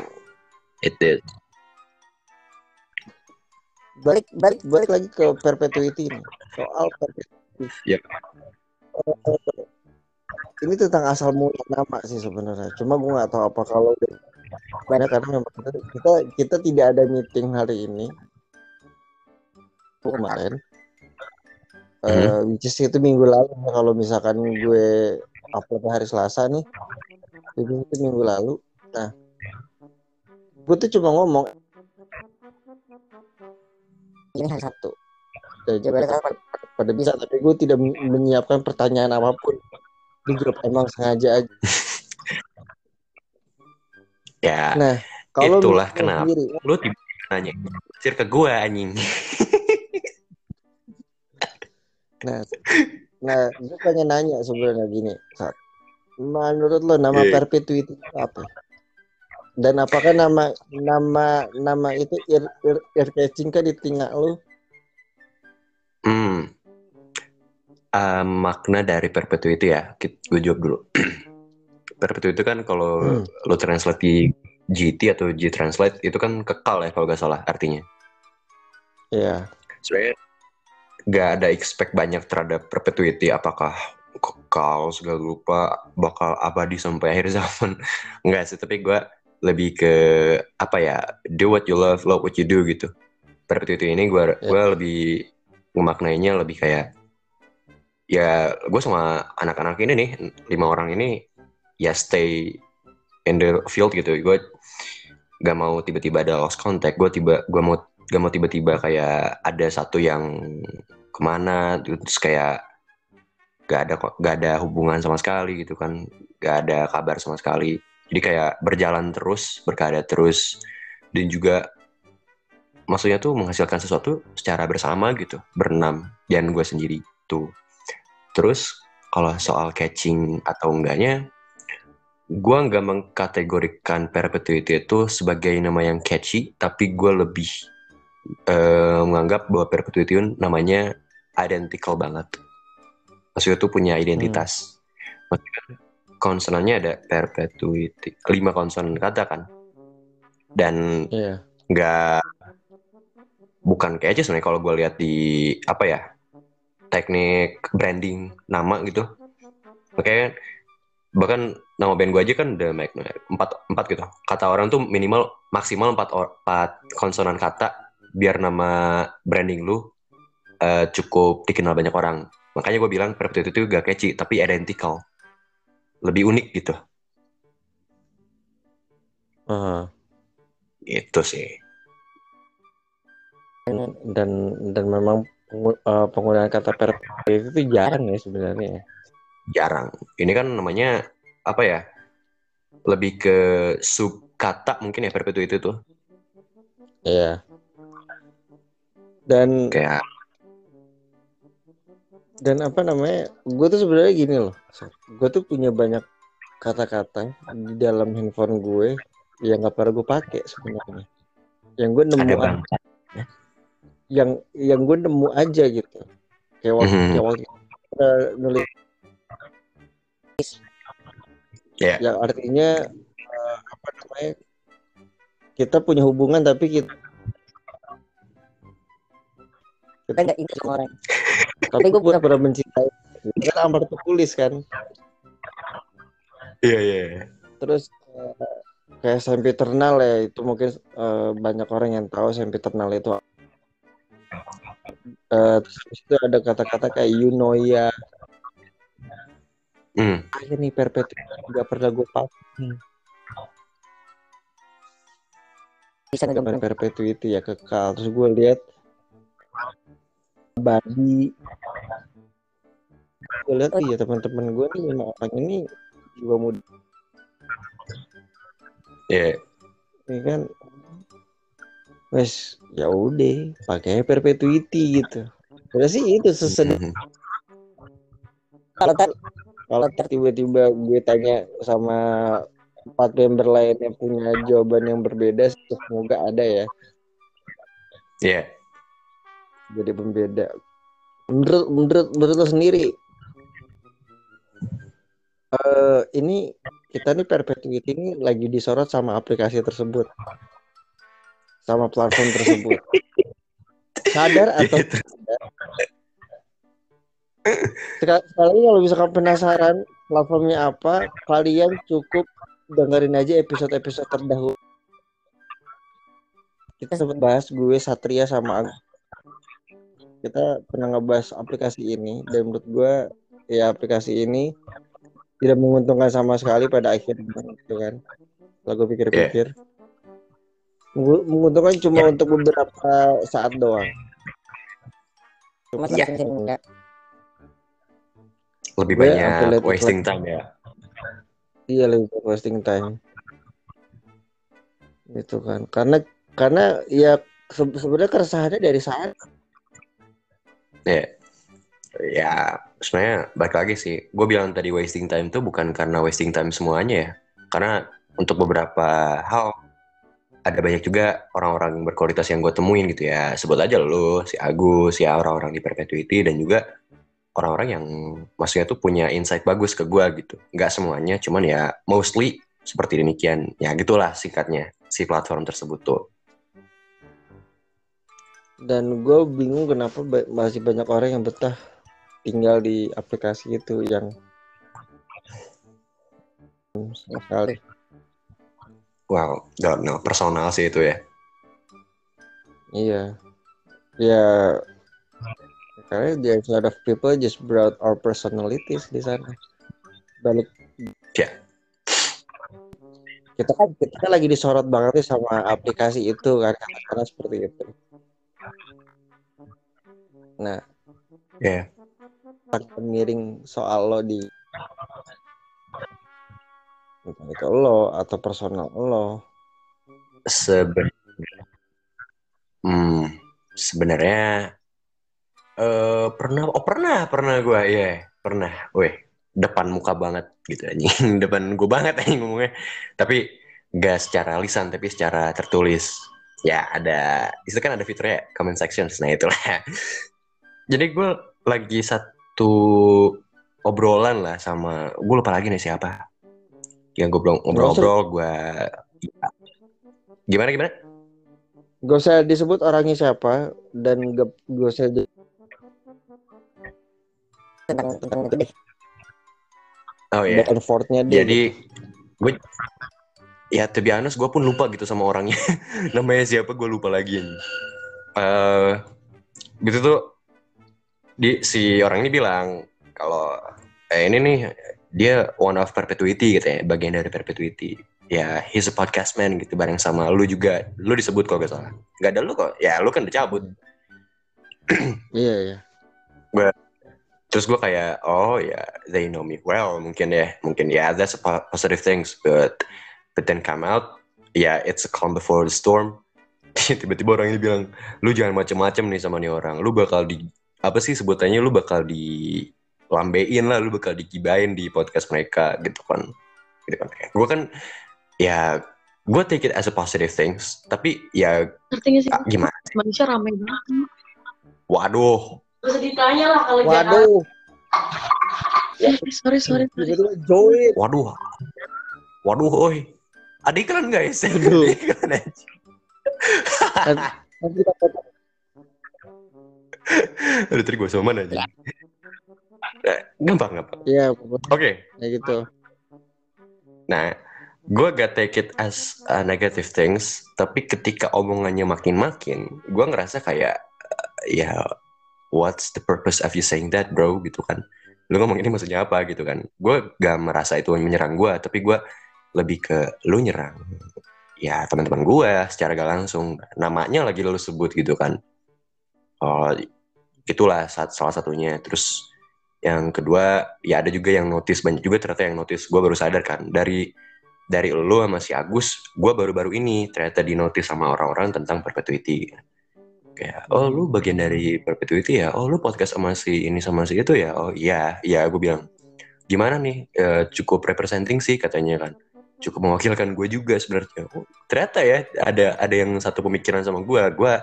It is. balik balik balik lagi ke perpetuity ini soal perpetuity. Eh, ini tentang asal mula nama sih sebenarnya. Cuma gue nggak tahu apa kalau karena karena memang kita, kita kita tidak ada meeting hari ini. Kemarin. Eh, which is itu minggu lalu. Kalau misalkan gue upload hari Selasa nih itu, itu minggu lalu. Nah gue tuh cuma ngomong ini hari Sabtu tuh dan ya boleh tahu Pak. pada bisa tapi gue tidak men- menyiapkan pertanyaan apa pun di grup emang sengaja aja Ya, nah kalau Itulah lu kenapa. sendiri lu tiba nanya. Sir ke gua anjing. nah nah gue pengen nanya sebenarnya gini saat menurut lo nama Iya. perpetuity itu apa dan apakah nama nama nama itu ear, ear, ear catching kan di telinga lo Hmm. Eh, makna dari perpetuity ya, gue jawab dulu. perpetuity itu kan kalau Hmm. lo translate di GT atau G translate itu kan kekal ya kalau gak salah artinya. ya Sebenarnya gak ada expect banyak terhadap perpetuity apakah kekal segala lupa bakal abadi sampai akhir zaman. Enggak sih, tapi gue lebih ke apa ya do what you love, love what you do gitu. Perpetuity ini gue Ya. gue lebih memaknainya lebih kayak ya gue sama anak-anak ini nih lima orang ini ya stay in the field gitu. Gue gak mau tiba-tiba ada lost contact. Gue tiba gue mau gak mau tiba-tiba kayak ada satu yang ke mana terus kayak gak ada gak ada hubungan sama sekali gitu kan. Gak ada kabar sama sekali. Jadi kayak berjalan terus berkarya terus dan juga maksudnya tuh menghasilkan sesuatu secara bersama gitu berenam dan gue sendiri tuh. Terus kalau soal catching atau enggaknya gue nggak mengkategorikan perpetuity itu sebagai nama yang catchy tapi gue lebih eh, menganggap bahwa perpetuity itu namanya identical banget. Maksudnya tuh punya identitas. Maksudnya konsonannya ada perpetuity lima konsonan kata kan? Dan Iya. nggak bukan kayak aja sebenarnya kalau gue lihat di apa ya teknik branding nama gitu. Makanya bahkan nama band gue aja kan udah make- empat empat gitu. Kata orang tuh minimal maksimal empat empat konsonan kata biar nama branding lu eh, cukup dikenal banyak orang. Makanya gue bilang Perpetuity itu gak catchy tapi identical. Lebih unik gitu. Aha. itu sih dan dan memang eh, penggunaan kata perpetuity itu jarang ya sebenarnya ya. jarang. Ini kan namanya apa ya? Lebih ke sub kata mungkin ya perpetuity itu tuh. Iya. Dan Kayak dan apa namanya? Gue tuh sebenarnya gini loh. Gue tuh punya banyak kata-kata di dalam handphone gue yang nggak pernah gue pakai sebenarnya. Yang gue nemu ada a- bang. Yang yang gue nemu aja gitu. Kayak waktu, Mhm. kayak waktu kita nulis Ya. yang artinya eh, apa namanya? Kita punya hubungan tapi kita Kita nggak ingat orang. tapi gue pernah pernah mencintai. Kan amar tertulis kan. Iya iya. iya. Terus eh, kayak sempiternal ya itu mungkin eh, banyak orang yang tahu sempiternal itu eh terus itu ada kata-kata kayak you know ya Hmm. akhirnya nih perpetuity nggak pernah gue pakai Bisa dengan ngegabung. perpetuity ya kekal terus gue lihat badi gue lihat iya teman-teman gue nih lima orang ini juga muda Iya. ini kan wes ya udah pakai perpetuity gitu. Udah sih itu sesedih. Mhm. Kalau kan kalau tiba-tiba gue tanya sama empat member lain yang punya jawaban yang berbeda semoga ada ya. Iya. jadi pembeda. Menurut menurut menurut lo sendiri eh ini kita nih perpetuity ini lagi disorot sama aplikasi tersebut sama platform tersebut sadar atau Gitu. Sekali, kalau misalkan penasaran platformnya apa, kalian cukup dengerin aja episode-episode terdahulu. Kita sempat bahas gue Satria sama Agus. Kita pernah ngebahas aplikasi ini dan menurut gue ya aplikasi ini tidak menguntungkan sama sekali pada akhirnya gitu kan. Kalau gue pikir-pikir. Mengu- Menguntungkan cuma untuk beberapa saat doang. cuma Iya. sering enggak. Lebih Gue banyak wasting time ya. Iya lebih ke wasting time. Gitu kan. Karena karena ya se- sebenarnya keresahannya dari saya. Iya. Ya, sebenarnya balik lagi sih. Gue bilang tadi wasting time itu bukan karena wasting time semuanya ya. Karena untuk beberapa hal ada banyak juga orang-orang yang berkualitas yang gue temuin gitu ya. Sebut aja lu, si Agus, ya orang-orang di Perpetuity dan juga orang-orang yang maksudnya tuh punya insight bagus ke gue gitu. Nggak semuanya, cuman ya mostly seperti demikian. Ya gitulah singkatnya si platform tersebut tuh. Dan gue bingung kenapa masih banyak orang yang betah tinggal di aplikasi itu yang sekali. Wow, don't know. Personal sih itu ya. Iya. Ya karena there's a lot of people just brought our personalities di sana. Balik. Ya. Kita kan kita kan lagi disorot banget nih sama aplikasi itu kan karena seperti itu. Nah, Ya. akan miring soal lo di entah itu lo atau personal lo. Seben Hmm, sebenarnya eh pernah oh pernah pernah gue ya pernah. Weh depan muka banget gitu anjing. Depan gue banget anjing ngomongnya. Tapi gak secara lisan tapi secara tertulis. Ya ada itu kan ada fiturnya comment sections nah itulah. Jadi gue lagi satu obrolan lah sama gue lupa lagi nih siapa yang gue ngobrol-ngobrol gue gimana gimana Gak usah disebut orangnya siapa dan gak, gak usah di- tentang tentang itu deh oh iya back and forth-nya dia. Jadi gue ya to be honest gue pun lupa gitu sama orangnya. Namanya siapa gue lupa lagi. Eh gitu tuh di si orang ini bilang kalau eh ini nih dia one of perpetuity gitu ya, bagian dari perpetuity. Ya, he's a podcast man gitu bareng sama lu juga. Lu disebut kalau gak salah. Gak ada lu kok. Ya, lu kan udah cabut. Iya, iya. Terus gue kayak, oh ya, they know me well mungkin ya, mungkin ya, that's a po- positive things, but but then come out, ya it's a calm before the storm. Tiba-tiba orang ini bilang, lu jangan macem-macem nih sama nih orang, lu bakal di apa sih sebutannya, lu bakal di lambein lah, lu bakal digibain di podcast mereka gitu kan, gitu kan. Gue kan, ya, gue take it as a positive things, tapi ya ngerti gak sih ah, gimana? manusia ramai banget Waduh, Gak usah ditanya lah kalau Waduh, Eh, sorry sorry sorry join. waduh, waduh, oi. Ada iklan guys, Aduh. Ada iklan aja. Nanti kita. Aduh, tadi gue sama mana aja. Eh, Gampang, gampang. Iya, Oke, gitu. nah, gue gak take it as a negative things, tapi ketika omongannya makin-makin, gue ngerasa kayak, eh, ya, what's the purpose of you saying that, bro, gitu kan. Lu ngomong ini maksudnya apa, gitu kan. Gue gak merasa itu menyerang gue, tapi gue lebih ke, lu nyerang. Ya, teman-teman gue secara gak langsung. Namanya lagi lu sebut gitu kan. Oh, itulah saat, salah satunya. Terus yang kedua ya ada juga yang notice banyak juga ternyata yang notice. Gue baru sadar kan dari dari lo sama si Agus gue baru-baru ini ternyata di notice sama orang-orang tentang perpetuity. Kayak oh lu bagian dari perpetuity ya? Oh lu podcast sama si ini sama si itu ya? Oh iya iya gue bilang gimana nih? Eh, cukup representing sih katanya kan. Cukup mewakilkan gue juga sebenarnya. Oh, ternyata ya ada ada yang satu pemikiran sama gue gue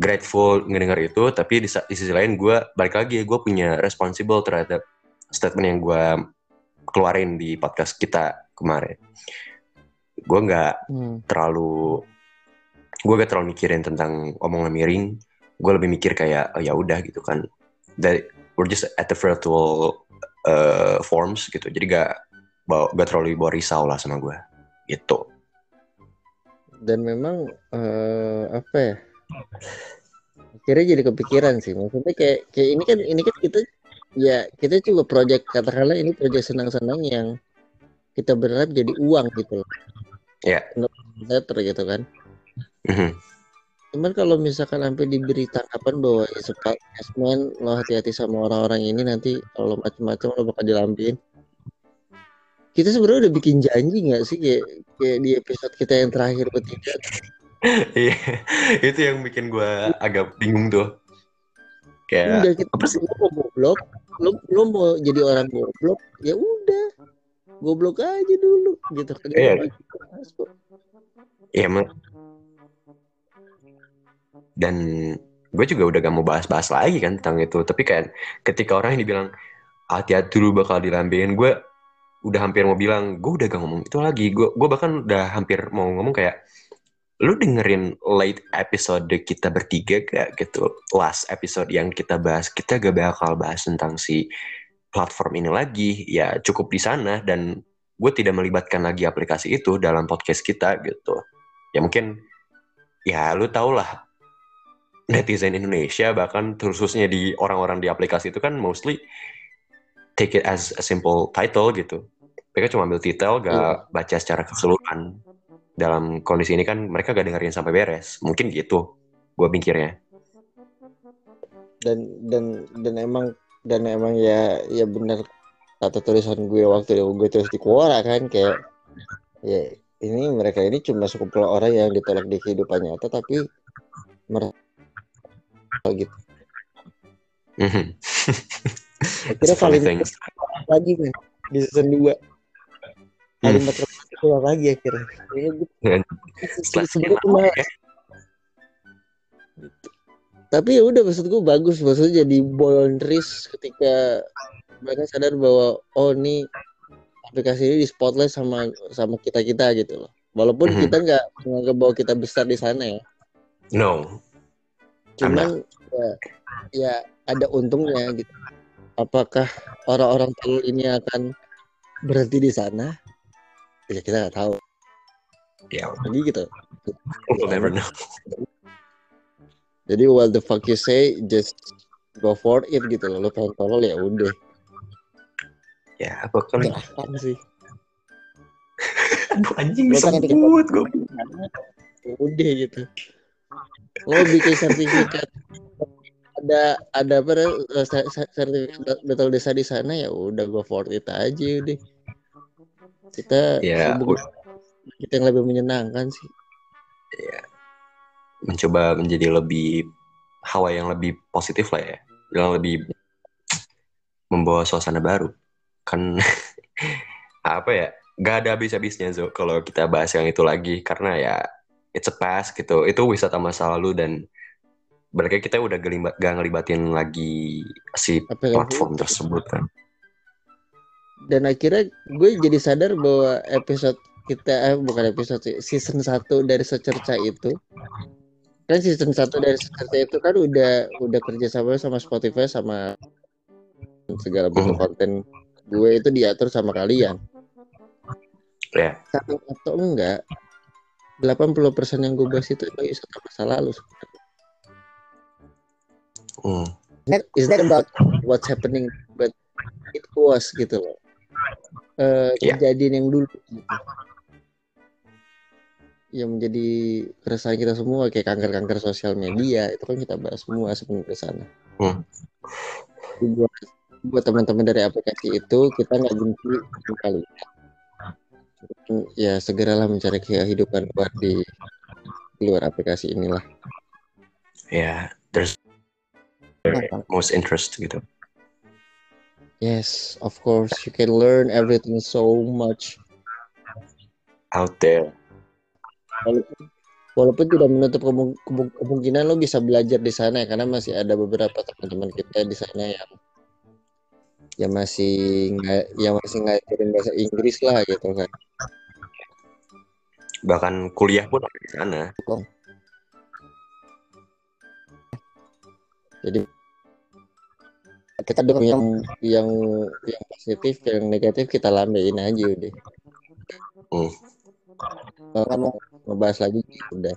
grateful ngedengar itu tapi di, di sisi lain gue balik lagi gue punya responsible terhadap statement yang gue keluarin di podcast kita kemarin. Gue nggak Hmm. terlalu gue gak terlalu mikirin tentang omongan miring. Gue lebih mikir kayak oh, ya udah gitu kan. Dari we're just at the virtual uh, forms gitu. Jadi gak bawa, gak terlalu bawa risau lah sama gue gitu. Dan memang eh, apa ya? Akhirnya jadi kepikiran sih. Maksudnya kayak kayak ini kan ini kan kita ya kita juga project katakanlah ini project senang-senang yang kita berharap jadi uang gitu loh. Iya. Untuk teater gitu kan. Mhm. Cuman kalau misalkan sampai diberi tanggapan bahwa ya sempat man lo hati-hati sama orang-orang ini nanti kalau macam-macam lo bakal dilampiin. Kita sebenarnya udah bikin janji nggak sih kayak kayak di episode kita yang terakhir bertiga Iya, itu yang bikin gue agak bingung tuh. Kayak udah kita apa sih? lu mau goblok lu lu mau jadi orang goblok ya udah goblok aja dulu gitu kan Iya. Ya, emang. Dan gue juga udah gak mau bahas-bahas lagi kan tentang itu. Tapi kan ketika orang yang dibilang hati-hati dulu bakal dilambein, gue udah hampir mau bilang, gue udah gak ngomong itu lagi. Gue gue bahkan udah hampir mau ngomong kayak, lu dengerin late episode kita bertiga gak gitu? Last episode yang kita bahas, kita gak bakal bahas tentang si platform ini lagi. Ya cukup di sana dan gue tidak melibatkan lagi aplikasi itu dalam podcast kita gitu. Ya mungkin ya lu tau lah netizen Indonesia bahkan khususnya di orang-orang di aplikasi itu kan mostly take it as a simple title gitu. Mereka cuma ambil title gak baca secara keseluruhan. Dalam kondisi ini kan mereka gak dengerin sampai beres. Mungkin gitu gue pikirnya. dan dan dan emang dan emang ya ya benar kata tulisan gue waktu gue tulis di Quora kan kayak ya ini mereka ini cuma sekumpulan orang yang ditolak di kehidupan nyata tapi merasa gitu Mhm. akhirnya kalimat things. lagi kan di season 2 Hmm. kalimat terakhir keluar lagi akhirnya Setelah sekian sebenarnya malas. ya. tapi ya udah maksud gue bagus maksudnya jadi boundaries ketika mereka sadar bahwa oh ini aplikasi ini di spotlight sama sama kita kita gitu loh walaupun Mhm. kita nggak menganggap bahwa kita besar di sana ya No. cuman ya, ya ada untungnya gitu apakah orang-orang tolol ini akan berhenti di sana ya kita nggak tahu. Ya, lagi gitu? we'll never know. jadi what the fuck you say just go for it gitu loh. Lo pengen tolol ya udah. Ya, apa kan? Gak apaan sih? Aduh anjing disebut gue. ya udah gitu. Lo bikin sertifikat. Ada ada apa ser- ser- sertifikat battle desa di sana ya udah go for it aja udah kita Ya, kita yang lebih menyenangkan sih mencoba menjadi lebih hawa yang lebih positif lah ya. Yang lebih membawa suasana baru. Kan apa ya? Gak ada habis-habisnya Zo kalau kita bahas yang itu lagi karena ya it's a past gitu. Itu wisata masa lalu dan berarti kita udah gelibat, gak ngelibatin lagi si platform tersebut kan. Dan akhirnya gue jadi sadar bahwa episode kita eh, bukan episode sih, season 1 dari secerca itu. Kan season 1 dari secerca itu kan udah udah kerja sama sama Spotify sama segala bentuk Hmm. konten gue itu diatur sama kalian. Ya, Satu atau enggak 80% yang gue bahas itu wisata masa lalu sebenarnya. That is that about what's happening? But it was gitu loh Iya. kejadian yang dulu gitu. yang menjadi keresahan kita semua kayak kanker-kanker sosial media itu kan kita bahas semua sebenarnya ke sana Hmm. Buat buat teman-teman dari aplikasi itu kita nggak benci kali ya segeralah mencari kehidupan luar di luar aplikasi inilah ya, there's most interest gitu. Yes of course you can learn everything so much Out there. walaupun walaupun tidak menutup kemung- kemung- kemungkinan lo bisa belajar di sana ya karena masih ada beberapa teman-teman kita di sana yang yang masih nggak yang masih ngajarin bahasa Inggris lah gitu kan Bahkan kuliah pun ada di sana. jadi kita dong yang yang yang positif yang negatif kita lambein aja udah. Hmm. kalau kamu ngebahas lagi udah.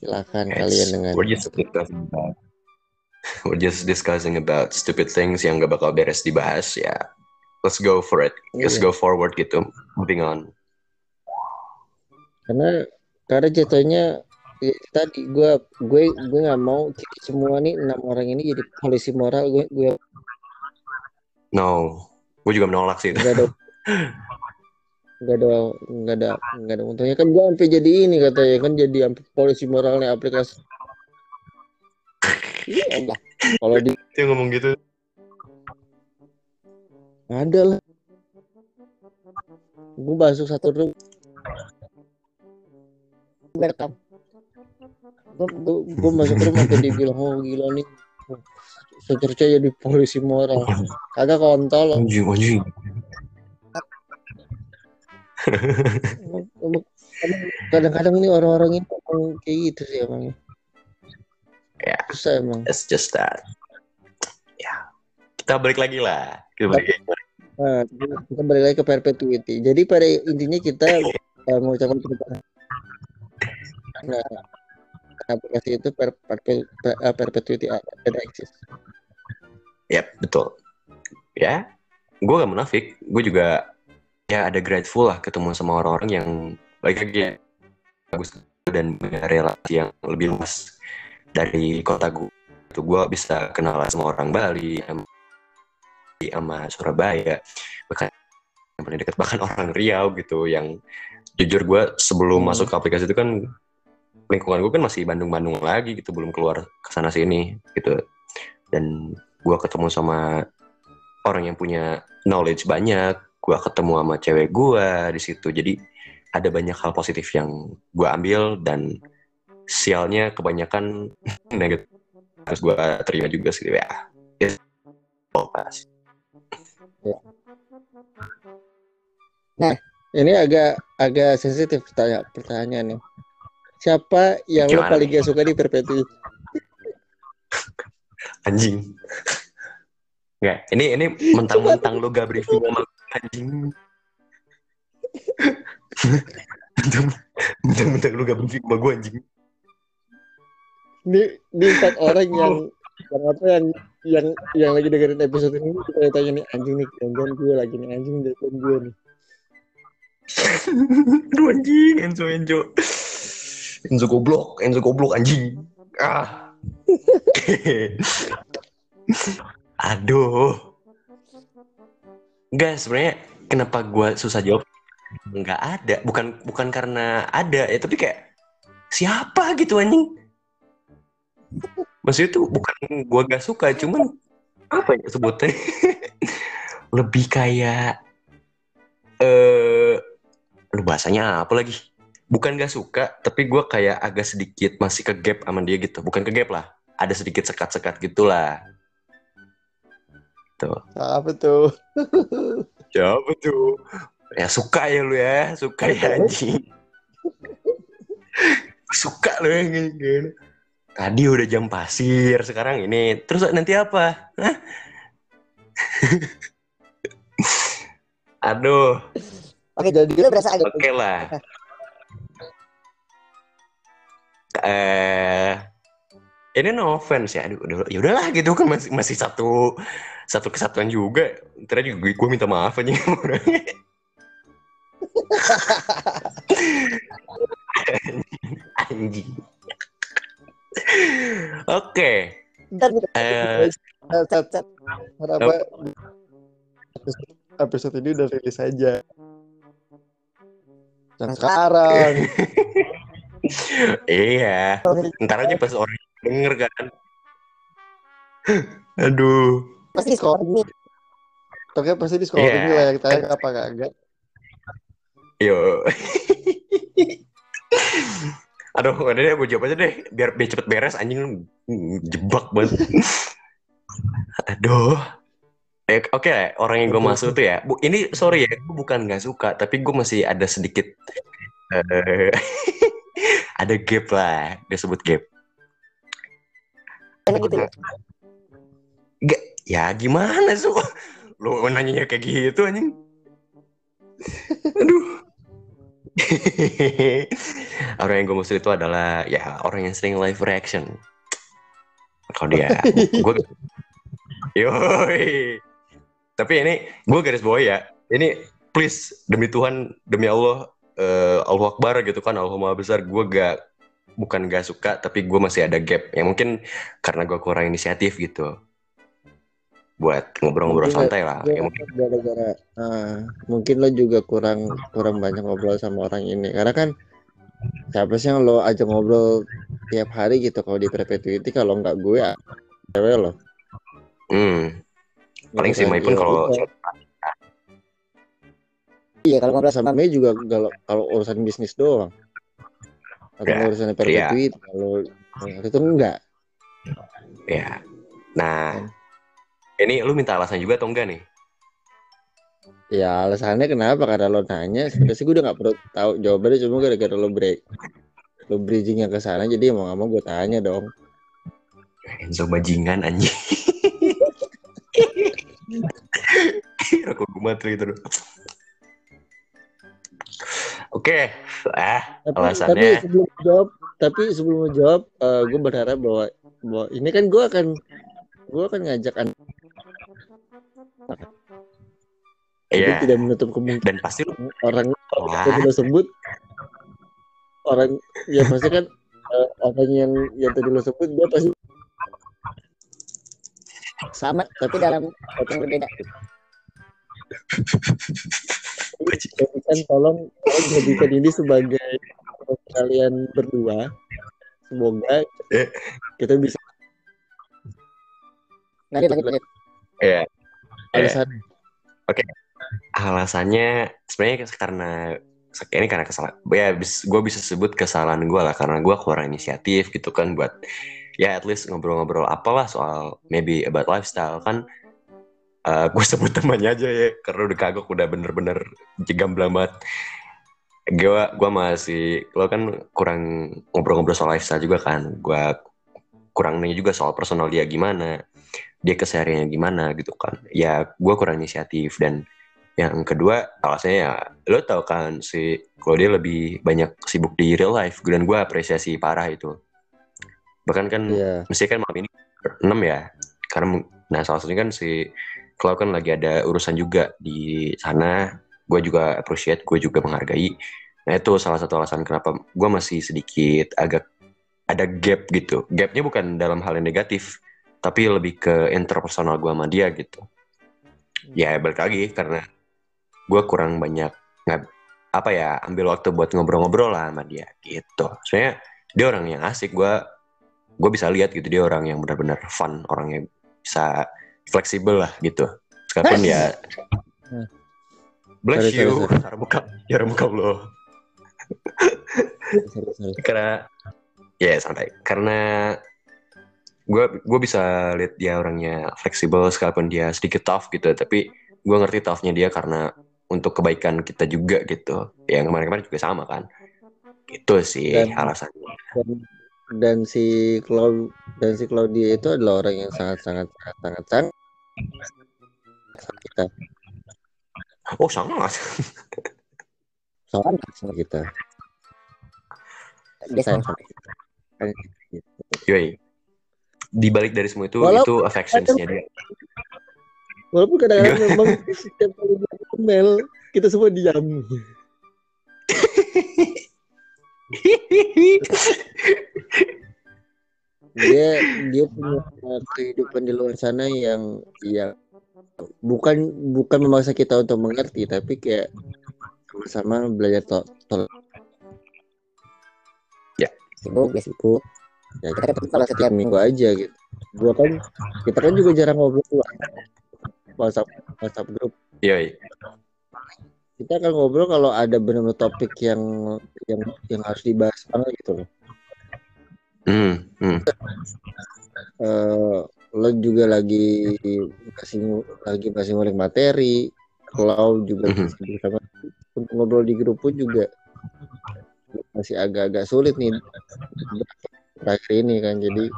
Silakan It's- kalian dengan we're just discussing about we're just discussing about stupid things yang gak bakal beres dibahas ya. Let's go for it. Let's Iya. go forward gitu. Moving on. Karena karena jatuhnya ya, tadi gue gue gue nggak mau kita semua nih enam orang ini jadi polisi moral gue gue no gue juga menolak sih nggak ada. Nggak ada nggak ada nggak ada untungnya. Kan gue sampai jadi ini katanya kan jadi polisi moralnya aplikasi. Iya lah kalau di dia ngomong gitu. Ada lah. Gue masuk satu room. Rekam. Gue masuk rumah tuh dibilang oh gila nih. Secerca jadi polisi moral. Kagak kontol. Anjing anjing. Kadang-kadang ini orang-orang ini emang kayak gitu sih emang Ya. susah emang. It's just that. Ya. Kita balik lagi lah kita balik. lagi. nah, kita balik lagi ke perpetuity. Jadi pada intinya kita eh, mengucapkan terima kasih. Nah aplikasi itu per, perpe- per- eh, perpetuity ada eksis Yap, betul. Ya, gue gak munafik. Gue juga ya ada grateful lah ketemu sama orang-orang yang baik lagi ya, bagus dan punya relasi yang lebih luas dari kota gue. Itu gue bisa kenal sama orang Bali, sama, sama Surabaya, bahkan yang paling dekat bahkan orang Riau gitu. Yang jujur gue sebelum Hmm. masuk ke aplikasi itu kan lingkungan gue kan masih Bandung-Bandung lagi gitu belum keluar ke sana sini gitu. Dan gue ketemu sama orang yang punya knowledge banyak gue ketemu sama cewek gue di situ. Jadi ada banyak hal positif yang gue ambil dan sialnya kebanyakan negatif terus gue terima juga sih ya. Ya. Oh, pas Ini agak agak sensitif pertanya pertanyaan nih. Siapa yang lo Gimana paling nih? gak suka di Perpetuity? anjing Nggak, ini ini mentang-mentang lo gak briefing sama anjing Mentang- mentang-mentang lo gak briefing sama gue anjing Ini di empat orang yang yang apa yang yang yang lagi dengerin episode ini kita tanya nih anjing nih jangan gue lagi nih anjing jangan gue nih. Aduh anjing Enzo Enzo Enzo goblok Enzo goblok anjing. Ah. Aduh. Enggak sebenarnya kenapa gue susah jawab? Nggak ada. Bukan bukan karena ada ya tapi kayak siapa gitu anjing? Maksudnya tuh bukan gue gak suka cuman apa ya sebutnya? Lebih kayak eh lu bahasanya apa lagi bukan gak suka tapi gue kayak agak sedikit masih ke gap sama dia gitu. Bukan ke gap lah ada sedikit sekat-sekat gitulah. Tuh. Apa tuh? siapa tuh? Ya suka ya lu ya suka ya anjing. Suka lu ya gini tadi udah jam pasir sekarang ini. Terus nanti apa? Hah? aduh. Oke, jadi lu berasa agak Oke lah. Eh, ini no offense ya. Aduh, ya udahlah gitu kan masih masih satu satu kesatuan juga. Ntar juga gue, minta maaf aja. Anjing. Oke. Eh. Kenapa episode, ini udah rilis aja? Sekarang. iya. Ntar aja pas orang denger kan. Aduh. Pasti skor ini. Tapi pasti di sekolah ini lah yang tayang apa kagak. Yo. Aduh, udah deh, gue jawab aja deh, biar biar cepet beres anjing jebak banget. Aduh. Eh, Oke, orang yang gue maksud tuh ya, bu, ini sorry ya, gue bukan nggak suka, tapi gue masih ada sedikit eh, ada gap lah, gue sebut gap. Enak gitu. ya. Gak, ya gimana su? Lu nanya kayak gitu anjing. Aduh. orang yang gue maksud itu adalah ya orang yang sering live reaction. Kalau dia, gue, yoi. Tapi ini gue garis bawah ya. Ini please demi Tuhan, demi Allah, eh Allah Akbar gitu kan, Allah Maha Besar. Gue gak bukan gak suka, tapi gue masih ada gap. Ya mungkin karena gue kurang inisiatif gitu buat ngobrol-ngobrol santai lah. Ya, mungkin gara-gara ah, mungkin lo juga kurang kurang banyak ngobrol sama orang ini karena kan siapa sih yang lo ajak ngobrol tiap hari gitu kalau di perpetuity kalau nggak gue ya cewek lo hmm, paling Gitu sih. Mai pun Ya kalau. Iya kalau ngobrol sama Mei juga kalau kalau urusan bisnis doang atau Ya, urusan perpetuity kalau itu enggak ya. Nah, ini lu minta alasan juga atau enggak nih? ya alasannya kenapa karena lo nanya sebenarnya sih gue udah nggak perlu tahu jawabannya cuma gara-gara lo break lo bridgingnya ke sana jadi mau nggak mau gue tanya dong Enzo bajingan anjing. Rokok gue mati gitu. Oke, ah tapi, Alasannya? tapi sebelum jawab tapi sebelum jawab gue berharap bahwa bahwa ini kan gue akan gue akan ngajak anak jadi iya. tidak menutup kemungkinan Dan pasti lu orang yang lo sebut orang ya pasti kan eh, orang yang yang tadi lo sebut dia pasti Sama, tapi dalam konteks berbeda. jadikan tolong tolong jadikan ini sebagai kalian berdua. Semoga Eh. kita bisa Lanjut, lanjut, lanjut. ya alasan. Alasannya sebenarnya karena ini karena kesalahan ya gue bisa sebut kesalahan gue lah karena gue kurang inisiatif gitu kan buat ya at least ngobrol-ngobrol apalah soal maybe about lifestyle kan gue sebut temannya aja ya karena udah kagok udah bener-bener gamblang banget. Gue gua masih lo kan kurang ngobrol-ngobrol soal lifestyle juga kan? Gue kurang nanya juga soal personal dia gimana dia kesehariannya gimana gitu kan? Ya gue kurang inisiatif. Dan yang kedua alasannya ya lo tau kan si kalau dia lebih banyak sibuk di real life dan gue apresiasi parah itu. Bahkan kan Iya. mesti kan malam ini enam ya? Karena nah salah satunya kan si Clau kan lagi ada urusan juga di sana. Gue juga appreciate gue juga menghargai. Nah itu salah satu alasan kenapa gue masih sedikit agak ada gap gitu. Gapnya bukan dalam hal yang negatif tapi lebih ke interpersonal gue sama dia gitu. Ya balik lagi karena gue kurang banyak nggak apa ya ambil waktu buat ngobrol-ngobrol lah sama dia gitu. Soalnya dia orang yang asik gue gue bisa lihat gitu. Dia orang yang benar-benar fun orang yang bisa fleksibel lah gitu. Sekalipun ya bless Sorry, sorry, you. sorry. Muka ya muka lo Sorry, sorry. karena ya santai. Karena gue gue bisa lihat dia orangnya fleksibel sekalipun dia sedikit tough gitu. Tapi gue ngerti toughnya dia karena untuk kebaikan kita juga gitu. Yang kemarin-kemarin juga sama kan. Gitu sih Dan- alasannya. dan, dan si Cloud dan si Claudia itu adalah orang yang sangat sangat sangat sangat sangat sama kita. Oh sangat sangat sama kita? Dia sama. Kan gitu. Yoi. di balik dari semua itu Walau- itu affectionsnya dia. Walaupun kadang-kadang memang setiap kali dia email kita semua diam dia dia punya kehidupan di luar sana yang yang bukan bukan memaksa kita untuk mengerti tapi kayak sama-sama belajar to, to- Sibuk, dia sibuk. ya, Kita ketemu kalau setiap minggu. aja gitu gua kan kita kan juga jarang ngobrol WhatsApp WhatsApp grup Yoi. Kita akan ngobrol kalau ada benar-benar topik yang yang yang harus dibahas banget gitu loh. Hmm, hmm. Eh, lo juga lagi masih lagi masih ngulik materi kalau juga sibuk sama untuk ngobrol di grup pun juga masih agak-agak sulit nih terakhir ini kan jadi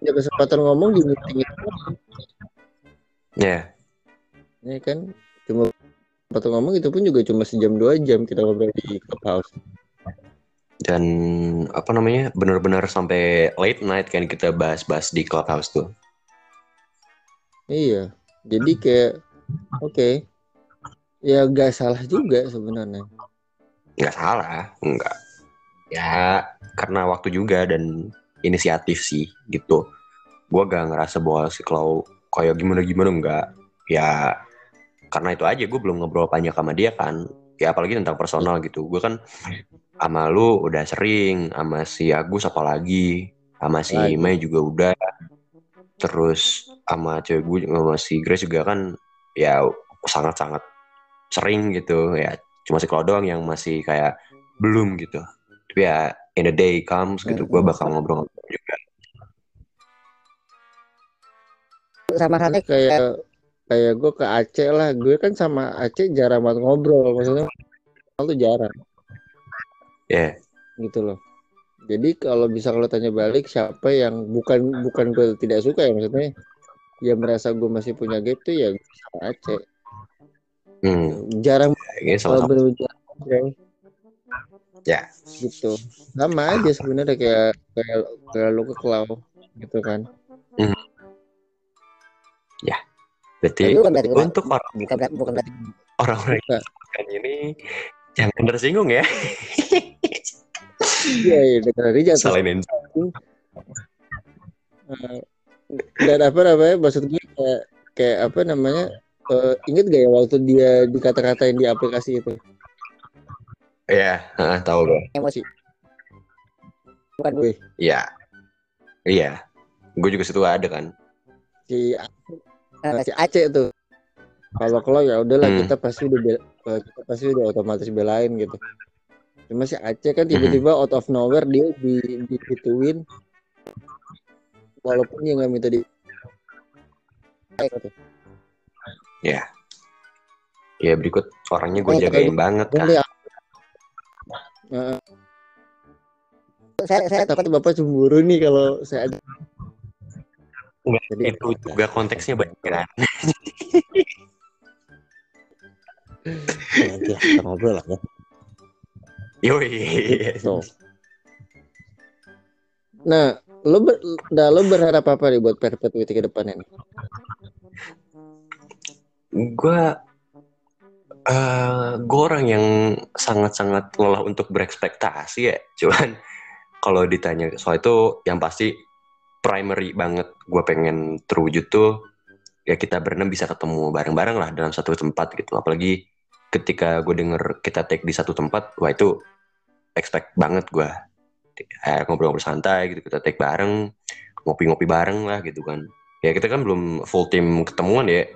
punya kesempatan ngomong di meeting itu. Ya, ya kan cuma kesempatan ngomong itu pun juga cuma sejam dua jam kita ngobrol di clubhouse dan apa namanya benar-benar sampai late night kan kita bahas-bahas di clubhouse tuh. Iya, jadi kayak oke, ya gak salah juga sebenarnya. Nggak salah, nggak. Ya karena waktu juga dan inisiatif sih gitu. Gua gak ngerasa bahwa si Klau kayak gimana-gimana enggak. Ya karena itu aja gue belum ngobrol banyak sama dia kan. Ya apalagi tentang personal gitu. Gue kan sama lu udah sering, sama si Agus apalagi, sama si. Mei juga udah. Terus sama cewek gue sama si Grace juga kan ya sangat-sangat sering gitu ya. Cuma si Klau doang yang masih kayak belum gitu. Tapi ya in the day comes gitu, gue bakal ngobrol-ngobrol juga. Sama halnya Kayak kayak gue ke Aceh lah, gue kan sama Aceh jarang banget ngobrol, maksudnya tuh jarang Ya, gitu loh. Jadi kalau bisa kalau tanya balik siapa yang bukan bukan gue tidak suka ya maksudnya, ya merasa gue masih punya gap tuh ya sama Aceh. hmm, Jarang ini sama-sama. ngobrol jarang. Ya. gitu sama aja sebenarnya kayak kayak kayak lu ke Klau gitu kan Berarti bukan berarti untuk orang bukan berarti bukan berarti orang-orang Bukan. yang ini jangan tersinggung ya. iya iya aja terus Salahin eh, dan apa namanya maksud gue kayak kayak apa namanya eh, inget gak ya waktu dia dikata-katain di aplikasi itu Ya, heeh, tahu gue. emosi. bukan gue Iya. Iya. Gue juga situ ada kan. si eh, si Aceh tuh kalau kalau ya udahlah Hmm. kita pasti udah eh, kita pasti udah otomatis belain gitu cuma si Aceh kan tiba-tiba out of nowhere dia di digituin walaupun dia nggak minta di Eh, gitu. Ya berikut orangnya gue Oh, jagain banget Dan kan. dia- Heeh. Saya saya Eh, tapi bapak cemburu nih kalau saya ada Enggak, Jadi, Itu juga konteksnya banyak kan. ya, nanti lah, kita ngobrol lah ya Yoi. Gitu. Nah, lo ber, nah, lo berharap apa nih buat perpetuity ke depannya nih? gue eh gue orang yang sangat-sangat lelah untuk berekspektasi ya cuman kalau ditanya soal itu yang pasti primary banget gue pengen terwujud tuh ya kita berenam bisa ketemu bareng-bareng lah dalam satu tempat gitu. Apalagi ketika gue denger kita take di satu tempat wah itu expect banget gue eh, ngobrol-ngobrol santai gitu kita take bareng ngopi-ngopi bareng lah gitu kan. Ya kita kan belum full team ketemuan ya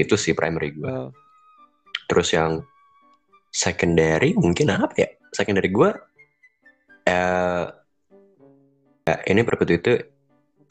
itu sih primary gue Oh. terus yang secondary mungkin apa ya? Secondary gue eh ya, ini perpetu itu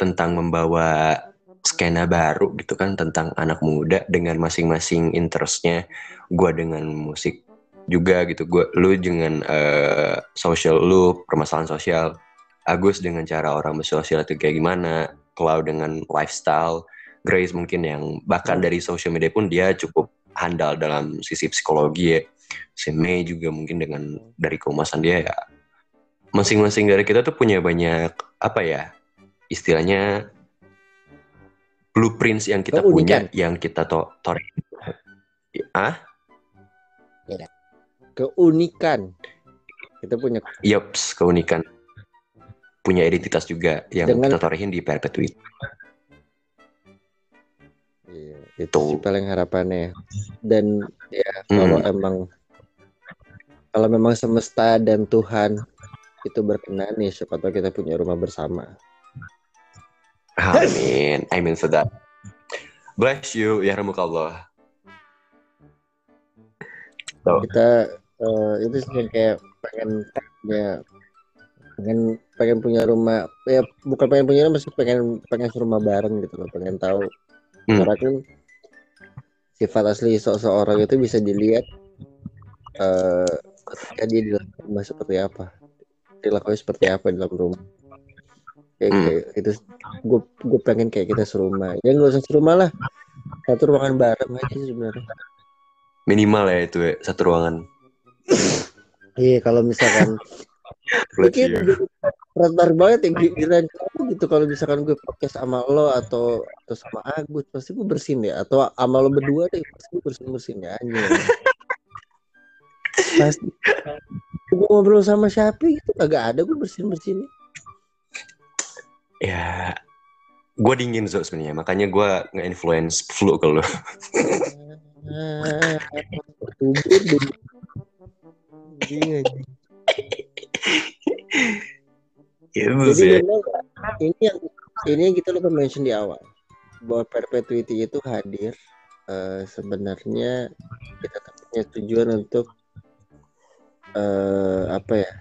tentang membawa skena baru gitu kan tentang anak muda dengan masing-masing interestnya. Gue dengan musik juga gitu. Gue lu dengan eh, social lu permasalahan sosial. Agus dengan cara orang bersosial itu kayak gimana? Cloud dengan lifestyle. Grace mungkin yang bahkan dari social media pun dia cukup handal dalam sisi psikologi ya. Si Mei juga mungkin dengan dari keumasan dia ya. Masing-masing dari kita tuh punya banyak apa ya istilahnya blueprints yang kita punya yang kita to tor ah Keunikan. Kita punya Yups, keunikan. Punya identitas juga yang Dengan- kita torehin di perpetuity. Iya, itu sih paling harapannya. Dan ya kalau Hmm. emang kalau memang semesta dan Tuhan itu berkenan nih, siapa tahu kita punya rumah bersama. Amin. Amin sedap. Bless you, ya Allah. Kita eh, itu sih kayak pengen punya pengen pengen punya rumah ya bukan pengen punya rumah sih pengen pengen rumah bareng gitu loh pengen tahu Hmm. karena kan sifat asli seseorang itu bisa dilihat eh ketika dia di rumah seperti apa dilakukan seperti apa di dalam rumah kayak, Hmm. kayak itu gue gue pengen kayak kita serumah. Ya nggak usah serumah lah. Satu ruangan bareng aja sebenarnya. Minimal ya itu ya, satu ruangan. iya kalau misalkan Mungkin you. Rentar banget ya gi- giliran kamu gitu. Kalau misalkan gue podcast sama lo atau atau sama Agus pasti gue bersin ya. Atau sama lo berdua deh pasti gue bersin bersin ya anjing. Pasti. Gue ngobrol sama siapa gitu kagak ada gue bersin bersin Ya, gue dingin so sebenarnya. Makanya gue nge-influence flu ke deh Iya. Itu jadi sih. ini yang ini yang kita lupa mention di awal bahwa perpetuity itu hadir eh, sebenarnya kita punya tujuan untuk eh, apa ya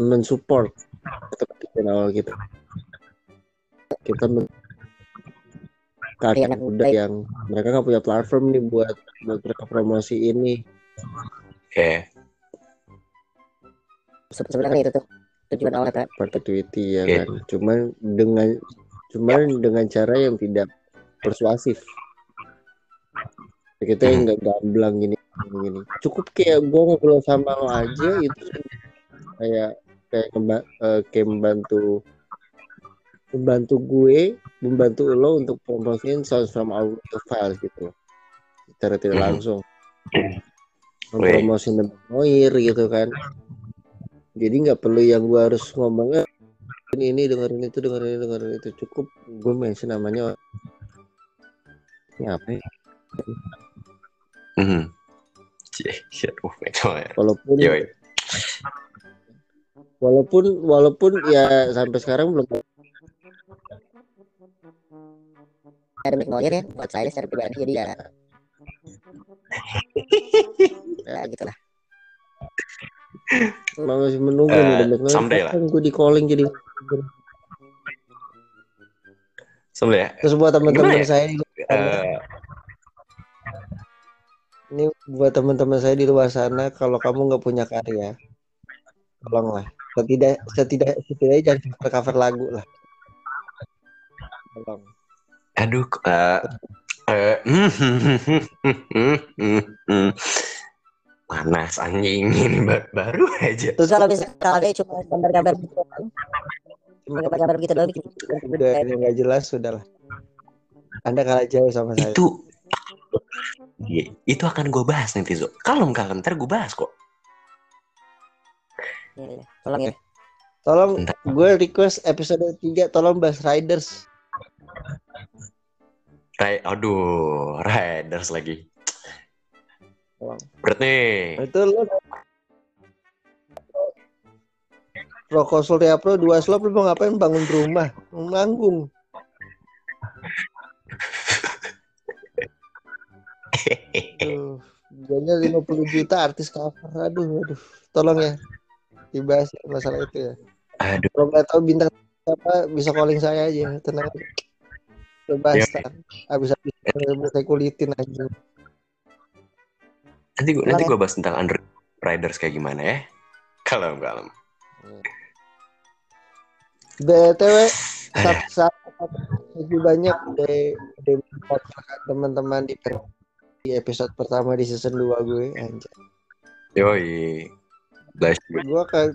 mensupport tujuan awal kita. Kita men kakek Iya, muda baik. yang mereka nggak punya platform nih buat buat mereka promosi ini. Ya, Se- sebenarnya itu tuh. Tujuan awal kan perpetuity ya Oke. kan? Cuman dengan cuman dengan cara yang tidak persuasif. Kita yang nggak gamblang gini gini cukup kayak gue ngobrol sama lo aja itu kayak kayak eh, kayak membantu membantu gue membantu lo untuk promosiin sounds from audio files gitu secara tidak Mhm. langsung. Mempromosiin Noir gitu kan. Jadi nggak perlu yang gue harus ngomongnya ini ini dengerin itu dengerin ini dengerin itu. Cukup gue mention namanya ini apa ya? Shit, uh, itu ya. walaupun. Walaupun walaupun ya sampai sekarang belum ada Mick Molir ya buat saya secara pribadi jadi ya ya gitu lah masih menunggu Eh, nih Demek. someday lah. gue di calling jadi Sebenernya terus buat teman-teman ya? saya eh, ini buat teman-teman saya di luar sana kalau kamu nggak punya karya tolonglah setidak setidak setidaknya jangan cover cover lagu lah. Tolong. Aduh eh, eh, panas anjing ini ba- baru aja. terus kalau bisa kalau cuma gambar-gambar gitu gambar-gambar gitu doang bikin udah ini nggak jelas sudah lah. Anda kalah jauh sama saya. Itu Iya, itu akan gue bahas nanti Zo. Kalau nggak ntar gue bahas kok. Iya, iya. tolong ya tolong Bentar. gue request episode 3 tolong bahas Riders Kayak aduh, Riders lagi. Tolong. Berat nih. itu lo Pro Konsul ya Pro dua slot lu mau ngapain bangun rumah Mau manggung Aduh, Biayanya 50 juta artis cover. Aduh, aduh. Tolong ya. Dibahas masalah itu ya. Aduh, Kalau nggak tahu bintang siapa bisa calling saya aja. Tenang. Coba Ya. Abis habis saya kulitin aja. nanti gue nanti gue bahas tentang Under Riders kayak gimana ya. Kalau nggak lama. BTW Ada. saat lagi banyak dari, dari teman-teman di di episode pertama di season 2 gue anjay. Yoi. Gue akan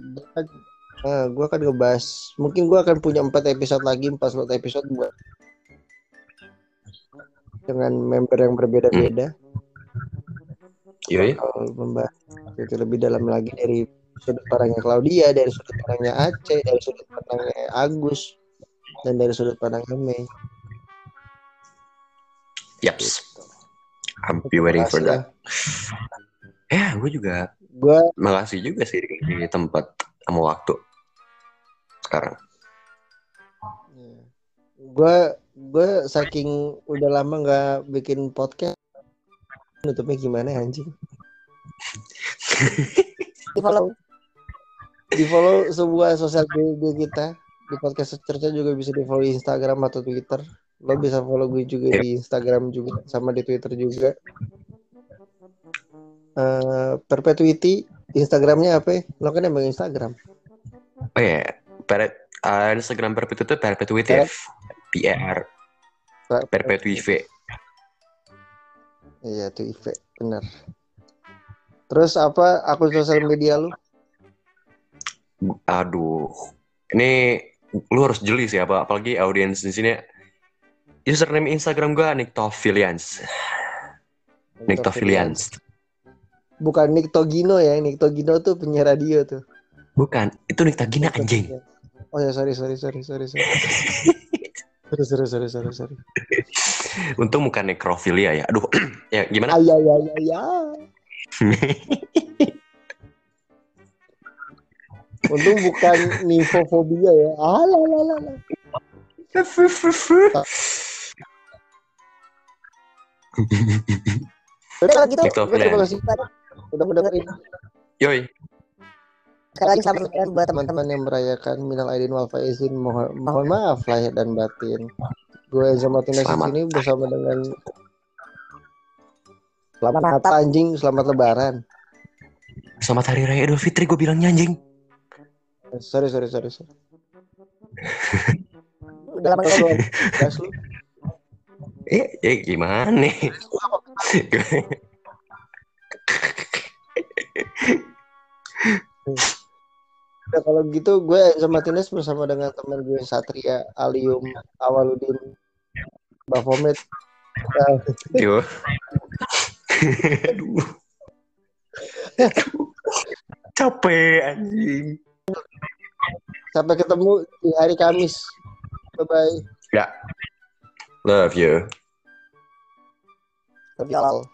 nah, gue akan ngebahas mungkin gue akan punya empat episode lagi empat slot episode buat dengan member yang berbeda-beda Yoi. Bakal membahas itu lebih dalam lagi dari sudut pandangnya Claudia dari sudut pandangnya Aceh dari sudut pandangnya Agus dan dari sudut pandangnya Mei Yaps. I'm be waiting for that. Ya, gue juga gue makasih juga sih di tempat sama waktu sekarang. gue gue saking udah lama nggak bikin podcast nutupnya gimana anjing? Di follow. Di follow sebuah sosial media kita. Di podcast cerca juga bisa di follow Instagram atau Twitter. Lo bisa follow gue juga di Instagram juga sama di Twitter juga Eh perpetuity Instagramnya apa ya? lo kan emang Instagram Oh ya, per, uh, Instagram Perpetu itu Perpetuitive. P E R Perpetuive. iya tuh Ive benar terus apa akun sosial media lu Aduh, ini lu harus jeli sih apa apalagi audiens di sini. Username Instagram gua Niktofilians. Niktofilians. Bukan Nick Togino ya, Nick Togino tuh penyiar radio tuh. Bukan, itu Nick Togino anjing. Oh ya, sorry, sorry, sorry, sorry, sorry. sorry, sorry, sorry, sorry, sorry. Untung bukan nekrofilia ya. Aduh, ya gimana? Ay, ay, ay, ay, ay. Untung bukan nifofobia ya. ala ala ala Tapi kalau gitu, gue terima kasih udah mendengarin Yoi. sekali lagi selamat lebaran buat teman teman-teman yang merayakan minal aidin wal faizin mohon, mohon maaf lahir dan batin. Gue Enzo Martinez sini bersama dengan Selamat apa anjing, selamat lebaran. Selamat Hari Raya Idul Fitri gue bilangnya anjing. Sorry, sorry, sorry, sorry. udah lama lu. Eh, eh gimana nih? Udah kalau gitu gue Enzo Martinez bersama dengan teman gue Satria Alium Awaludin Bafomet Nah, Yo. Aduh. Capek anjing. sampai ketemu di hari Kamis. Bye bye. Ya. Love you. lebih awal